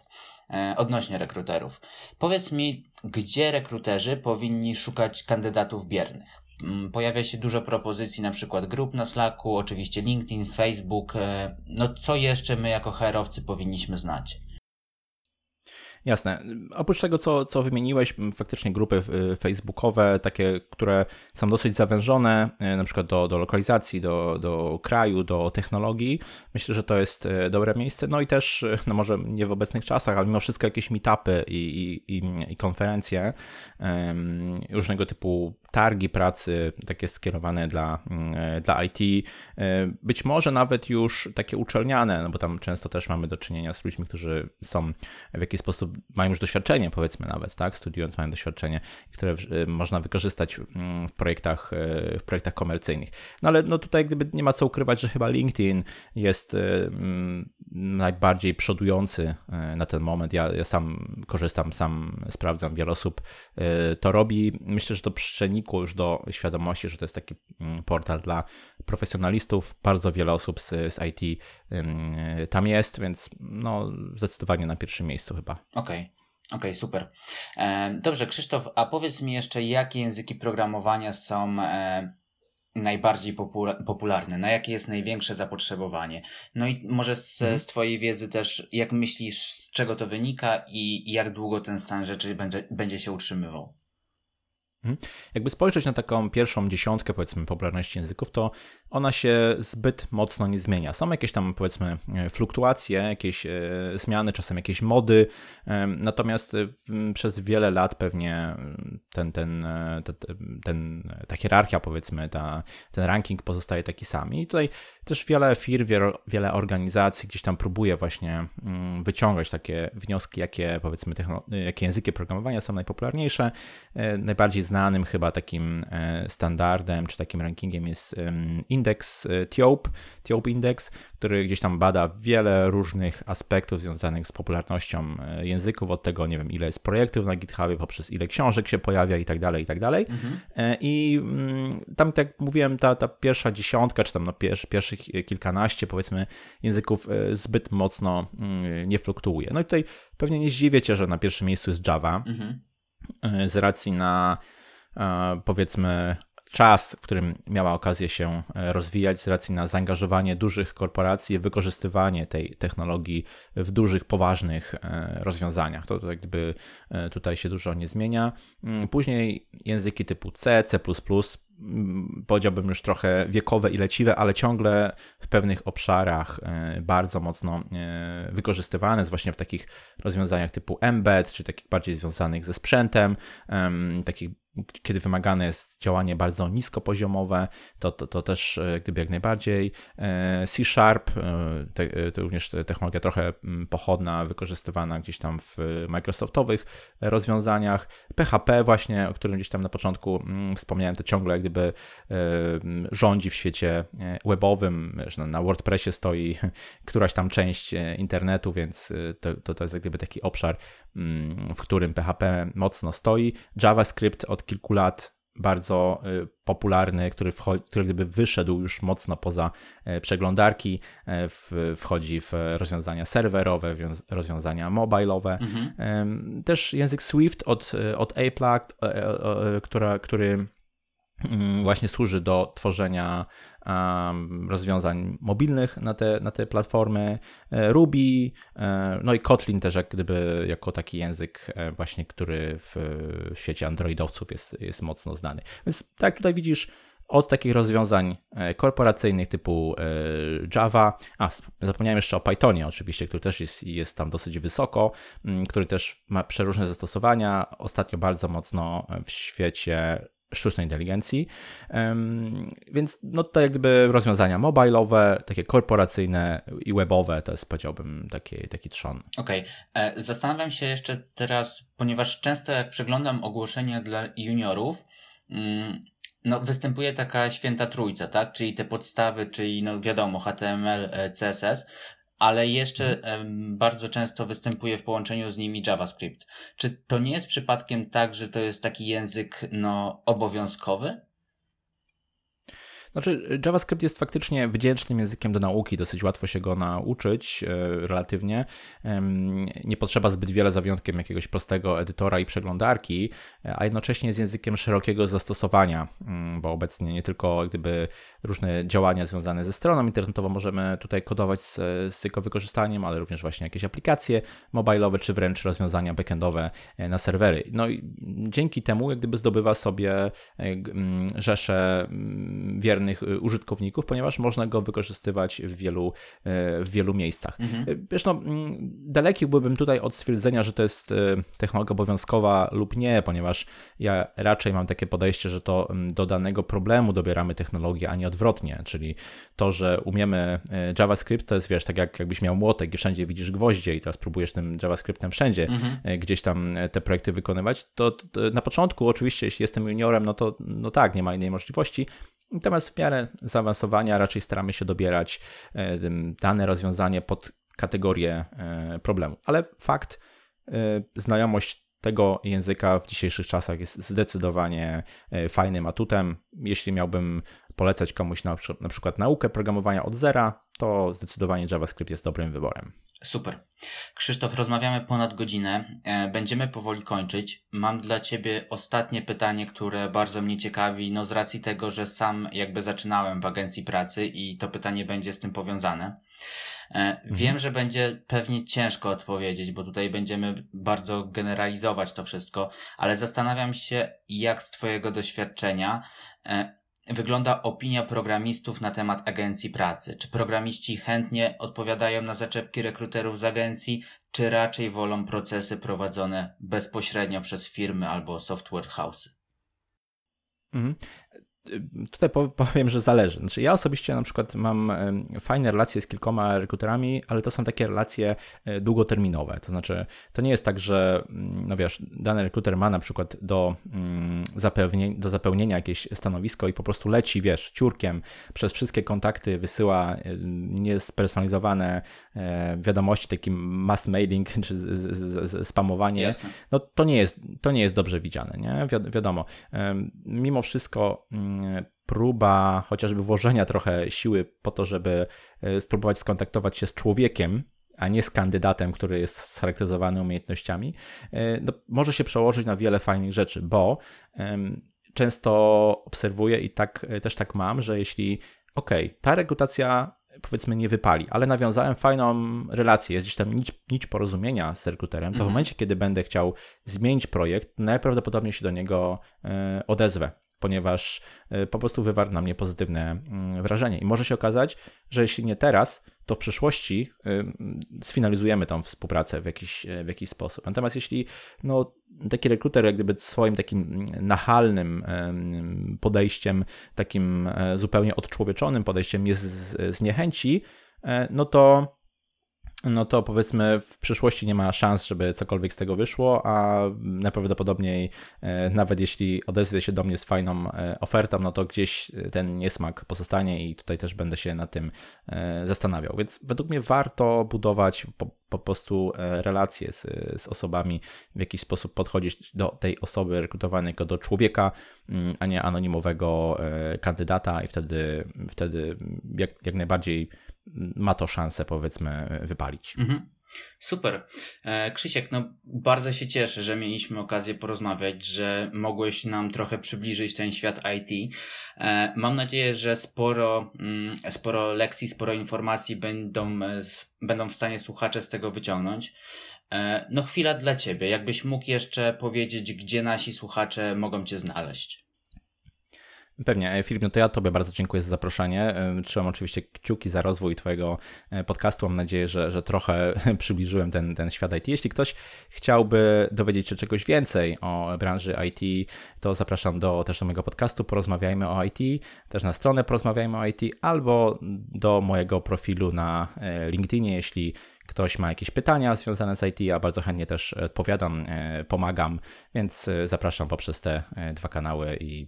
E, odnośnie rekruterów. Powiedz mi, gdzie rekruterzy powinni szukać kandydatów biernych? Mm, pojawia się dużo propozycji, na przykład grup na Slacku, oczywiście LinkedIn, Facebook. No co jeszcze my jako HR-owcy powinniśmy znać? Jasne. Oprócz tego, co, co wymieniłeś, faktycznie grupy facebookowe, takie, które są dosyć zawężone, e, na przykład do, do lokalizacji, do, do kraju, do technologii, myślę, że to jest e, dobre miejsce. No i też, no może nie w obecnych czasach, ale mimo wszystko jakieś meetupy i, i, i, i konferencje, um, różnego typu targi pracy, takie skierowane dla, mm, dla IT, być może nawet już takie uczelniane, no bo tam często też mamy do czynienia z ludźmi, którzy są w jakiś sposób, mają już doświadczenie, powiedzmy nawet, tak, studiując mają doświadczenie, które można wykorzystać mm, w projektach, w projektach komercyjnych. No ale no tutaj gdyby nie ma co ukrywać, że chyba LinkedIn jest mm, najbardziej przodujący na ten moment. Ja, ja sam korzystam, sam sprawdzam, wiele osób to robi. Myślę, że to już do świadomości, że to jest taki mm, portal dla profesjonalistów. Bardzo wiele osób z, z IT tam jest, więc no, zdecydowanie na pierwszym miejscu chyba. Okej. Okay. Okej, okay, super. Dobrze, Krzysztof, a powiedz mi jeszcze, jakie języki programowania są najbardziej popularne, na jakie jest największe zapotrzebowanie. No i może z, mhm. z Twojej wiedzy też, jak myślisz, z czego to wynika i, i jak długo ten stan rzeczy będzie, będzie się utrzymywał? Mhm. Jakby spojrzeć na taką pierwszą dziesiątkę, powiedzmy, popularności języków, to ona się zbyt mocno nie zmienia. Są jakieś tam, powiedzmy, e, fluktuacje, jakieś e, zmiany, czasem jakieś mody, e, natomiast przez wiele lat pewnie ten, ten, ten, ten ta hierarchia, powiedzmy, ta, ten ranking pozostaje taki sam. I tutaj też wiele firm, wiele, wiele organizacji gdzieś tam próbuje właśnie mm, wyciągać takie wnioski, jakie, powiedzmy, jakie języki programowania są najpopularniejsze, najbardziej znanym chyba takim e, standardem czy takim rankingiem jest indeks e, TIOP, TIOP Index, który gdzieś tam bada wiele różnych aspektów związanych z popularnością e, języków, od tego, nie wiem, ile jest projektów na GitHubie, poprzez ile książek się pojawia i tak dalej, i tak dalej. Mhm. I mm, tam, tak jak mówiłem, ta, ta pierwsza dziesiątka, czy tam no, pierwszy, pierwszych kilkanaście, powiedzmy, języków zbyt mocno mm, nie fluktuuje. No i tutaj pewnie nie zdziwię cię, że na pierwszym miejscu jest Java. Mhm. Z racji na powiedzmy czas, w którym miała okazję się e, rozwijać z racji na zaangażowanie dużych korporacji, wykorzystywanie tej technologii w dużych, poważnych e, rozwiązaniach. To, to jakby e, tutaj się dużo nie zmienia. Mm, później języki typu C, C++, powiedziałbym już trochę wiekowe i leciwe, ale ciągle w pewnych obszarach bardzo mocno wykorzystywane, właśnie w takich rozwiązaniach typu embed, czy takich bardziej związanych ze sprzętem, takich kiedy wymagane jest działanie bardzo niskopoziomowe, to, to, to też e, gdyby jak najbardziej. E, C Sharp, e, to również technologia trochę mm, pochodna, wykorzystywana gdzieś tam w Microsoftowych rozwiązaniach. PHP właśnie, o którym gdzieś tam na początku mm, wspomniałem, to ciągle jak gdyby rządzi w świecie webowym, że na WordPressie stoi któraś tam część internetu, więc to, to, to jest gdyby taki obszar, mm, w którym PHP mocno stoi. JavaScript od kilku lat bardzo y, popularny, który, wchodzi, który gdyby wyszedł już mocno poza e, przeglądarki, e, wchodzi w rozwiązania serwerowe, rozwiązania mobilowe. Mhm. Też język Swift od, od Apple'a, e, która, który właśnie służy do tworzenia rozwiązań mobilnych na te, na te platformy, e, Ruby, e, no i Kotlin też jak gdyby jako taki język e, właśnie, który w świecie androidowców jest, jest mocno znany. Więc tak tutaj widzisz, od takich rozwiązań korporacyjnych typu Java, a zapomniałem jeszcze o Pythonie oczywiście, który też jest, jest tam dosyć wysoko, który też ma przeróżne zastosowania. Ostatnio bardzo mocno w świecie sztucznej inteligencji. Więc no to jakby rozwiązania mobilowe, takie korporacyjne i webowe, to jest powiedziałbym taki, taki trzon. Okej. Okay. E, zastanawiam się jeszcze teraz, ponieważ często jak przeglądam ogłoszenia dla juniorów, mm, no, występuje taka święta trójca, tak? Czyli te podstawy, czyli no wiadomo, HTML, e, CSS, ale jeszcze mhm. bardzo często występuje w połączeniu z nimi JavaScript. Czy to nie jest przypadkiem tak, że to jest taki język no, obowiązkowy? Znaczy, JavaScript jest faktycznie wdzięcznym językiem do nauki, dosyć łatwo się go nauczyć relatywnie. Nie potrzeba zbyt wiele za wyjątkiem jakiegoś prostego edytora i przeglądarki, a jednocześnie jest językiem szerokiego zastosowania, mm, bo obecnie nie tylko gdyby różne działania związane ze stroną internetową możemy tutaj kodować z, z jego wykorzystaniem, ale również właśnie jakieś aplikacje mobilowe, czy wręcz rozwiązania backendowe e, na serwery. No i dzięki temu jak gdyby zdobywa sobie e, rzesze mm, wiernych e, użytkowników, ponieważ można go wykorzystywać w wielu, w wielu miejscach. Mhm. Wiesz, no, daleki byłbym tutaj od stwierdzenia, że to jest technologia obowiązkowa lub nie, ponieważ ja raczej mam takie podejście, że to do danego problemu dobieramy technologię, a nie odwrotnie, czyli to, że umiemy JavaScript, to jest, wiesz, tak jak jakbyś miał młotek i wszędzie widzisz gwoździe i teraz próbujesz tym JavaScriptem wszędzie mhm. gdzieś tam te projekty wykonywać, to, to na początku oczywiście, jeśli jestem juniorem, no to no tak, nie ma innej możliwości, Natomiast w miarę zaawansowania raczej staramy się dobierać dane rozwiązanie pod kategorię problemu. Ale fakt, znajomość tego języka w dzisiejszych czasach jest zdecydowanie fajnym atutem. Jeśli miałbym polecać komuś na, na przykład naukę programowania od zera, to zdecydowanie JavaScript jest dobrym wyborem. Super. Krzysztof, rozmawiamy ponad godzinę. E, będziemy powoli kończyć. Mam dla Ciebie ostatnie pytanie, które bardzo mnie ciekawi, no z racji tego, że sam jakby zaczynałem w agencji pracy i to pytanie będzie z tym powiązane. E, mhm. Wiem, że będzie pewnie ciężko odpowiedzieć, bo tutaj będziemy bardzo generalizować to wszystko, ale zastanawiam się, jak z Twojego doświadczenia e, wygląda opinia programistów na temat agencji pracy? Czy programiści chętnie odpowiadają na zaczepki rekruterów z agencji, czy raczej wolą procesy prowadzone bezpośrednio przez firmy albo software house'y? Mhm tutaj powiem, że zależy. Znaczy ja osobiście na przykład mam fajne relacje z kilkoma rekruterami, ale to są takie relacje e, długoterminowe. To znaczy, to nie jest tak, że mm, no wiesz, dany rekruter ma na przykład do, mm, do zapełnienia jakieś stanowisko i po prostu leci, wiesz, ciurkiem przez wszystkie kontakty, wysyła niespersonalizowane e, wiadomości, taki mass mailing czy spamowanie. No to nie jest, to nie jest dobrze widziane, nie? Wi wiadomo. Mimo wszystko mm, próba chociażby włożenia trochę siły po to, żeby e, spróbować skontaktować się z człowiekiem, a nie z kandydatem, który jest scharakteryzowany umiejętnościami, e, no, może się przełożyć na wiele fajnych rzeczy, bo często obserwuję i tak e, też tak mam, że jeśli ok, ta rekrutacja powiedzmy nie wypali, ale nawiązałem fajną relację, jest gdzieś tam nić, nić porozumienia z rekruterem, to w mhm. momencie, kiedy będę chciał zmienić projekt, najprawdopodobniej się do niego odezwę ponieważ e, po prostu wywarł na mnie pozytywne mm, wrażenie. I może się okazać, że jeśli nie teraz, to w przyszłości e, sfinalizujemy tą współpracę w jakiś, e, w jakiś sposób. Natomiast jeśli no, taki rekruter jak gdyby swoim takim nachalnym podejściem, takim zupełnie odczłowieczonym podejściem jest zniechęci, no to no to powiedzmy w przyszłości nie ma szans, żeby cokolwiek z tego wyszło, a najprawdopodobniej e, nawet jeśli odezwie się do mnie z fajną e, ofertą, no to gdzieś ten niesmak pozostanie i tutaj też będę się na tym e, zastanawiał. Więc według mnie warto budować po, po prostu relacje z, z osobami, w jakiś sposób podchodzić do tej osoby rekrutowanej jako do człowieka, mm, a nie anonimowego kandydata i wtedy, wtedy jak, jak najbardziej ma to szansę, powiedzmy, wypalić. Mhm. Super. E, Krzysiek, no bardzo się cieszę, że mieliśmy okazję porozmawiać, że mogłeś nam trochę przybliżyć ten świat IT. E, mam nadzieję, że sporo, mm, sporo lekcji, sporo informacji będą, e, będą w stanie słuchacze z tego wyciągnąć. No chwila dla Ciebie. Jakbyś mógł jeszcze powiedzieć, gdzie nasi słuchacze mogą Cię znaleźć? Pewnie. E, Filip, no to ja Tobie bardzo dziękuję za zaproszenie. E, trzymam oczywiście kciuki za rozwój Twojego e, podcastu. Mam nadzieję, że, że trochę przybliżyłem ten, ten świat IT. Jeśli ktoś chciałby dowiedzieć się czegoś więcej o branży IT, to zapraszam do też do mojego podcastu Porozmawiajmy o IT, też na stronę Porozmawiajmy o IT, albo do mojego profilu na LinkedInie, jeśli ktoś ma jakieś pytania związane z IT, ja bardzo chętnie też odpowiadam, e, pomagam, więc e, zapraszam poprzez te e, dwa kanały i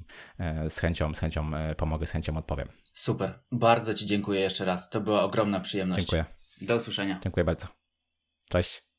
z chęcią, z chęcią pomogę, z chęcią odpowiem. Super. Bardzo Ci dziękuję jeszcze raz. To była ogromna przyjemność. Dziękuję. Do usłyszenia. Dziękuję bardzo. Cześć.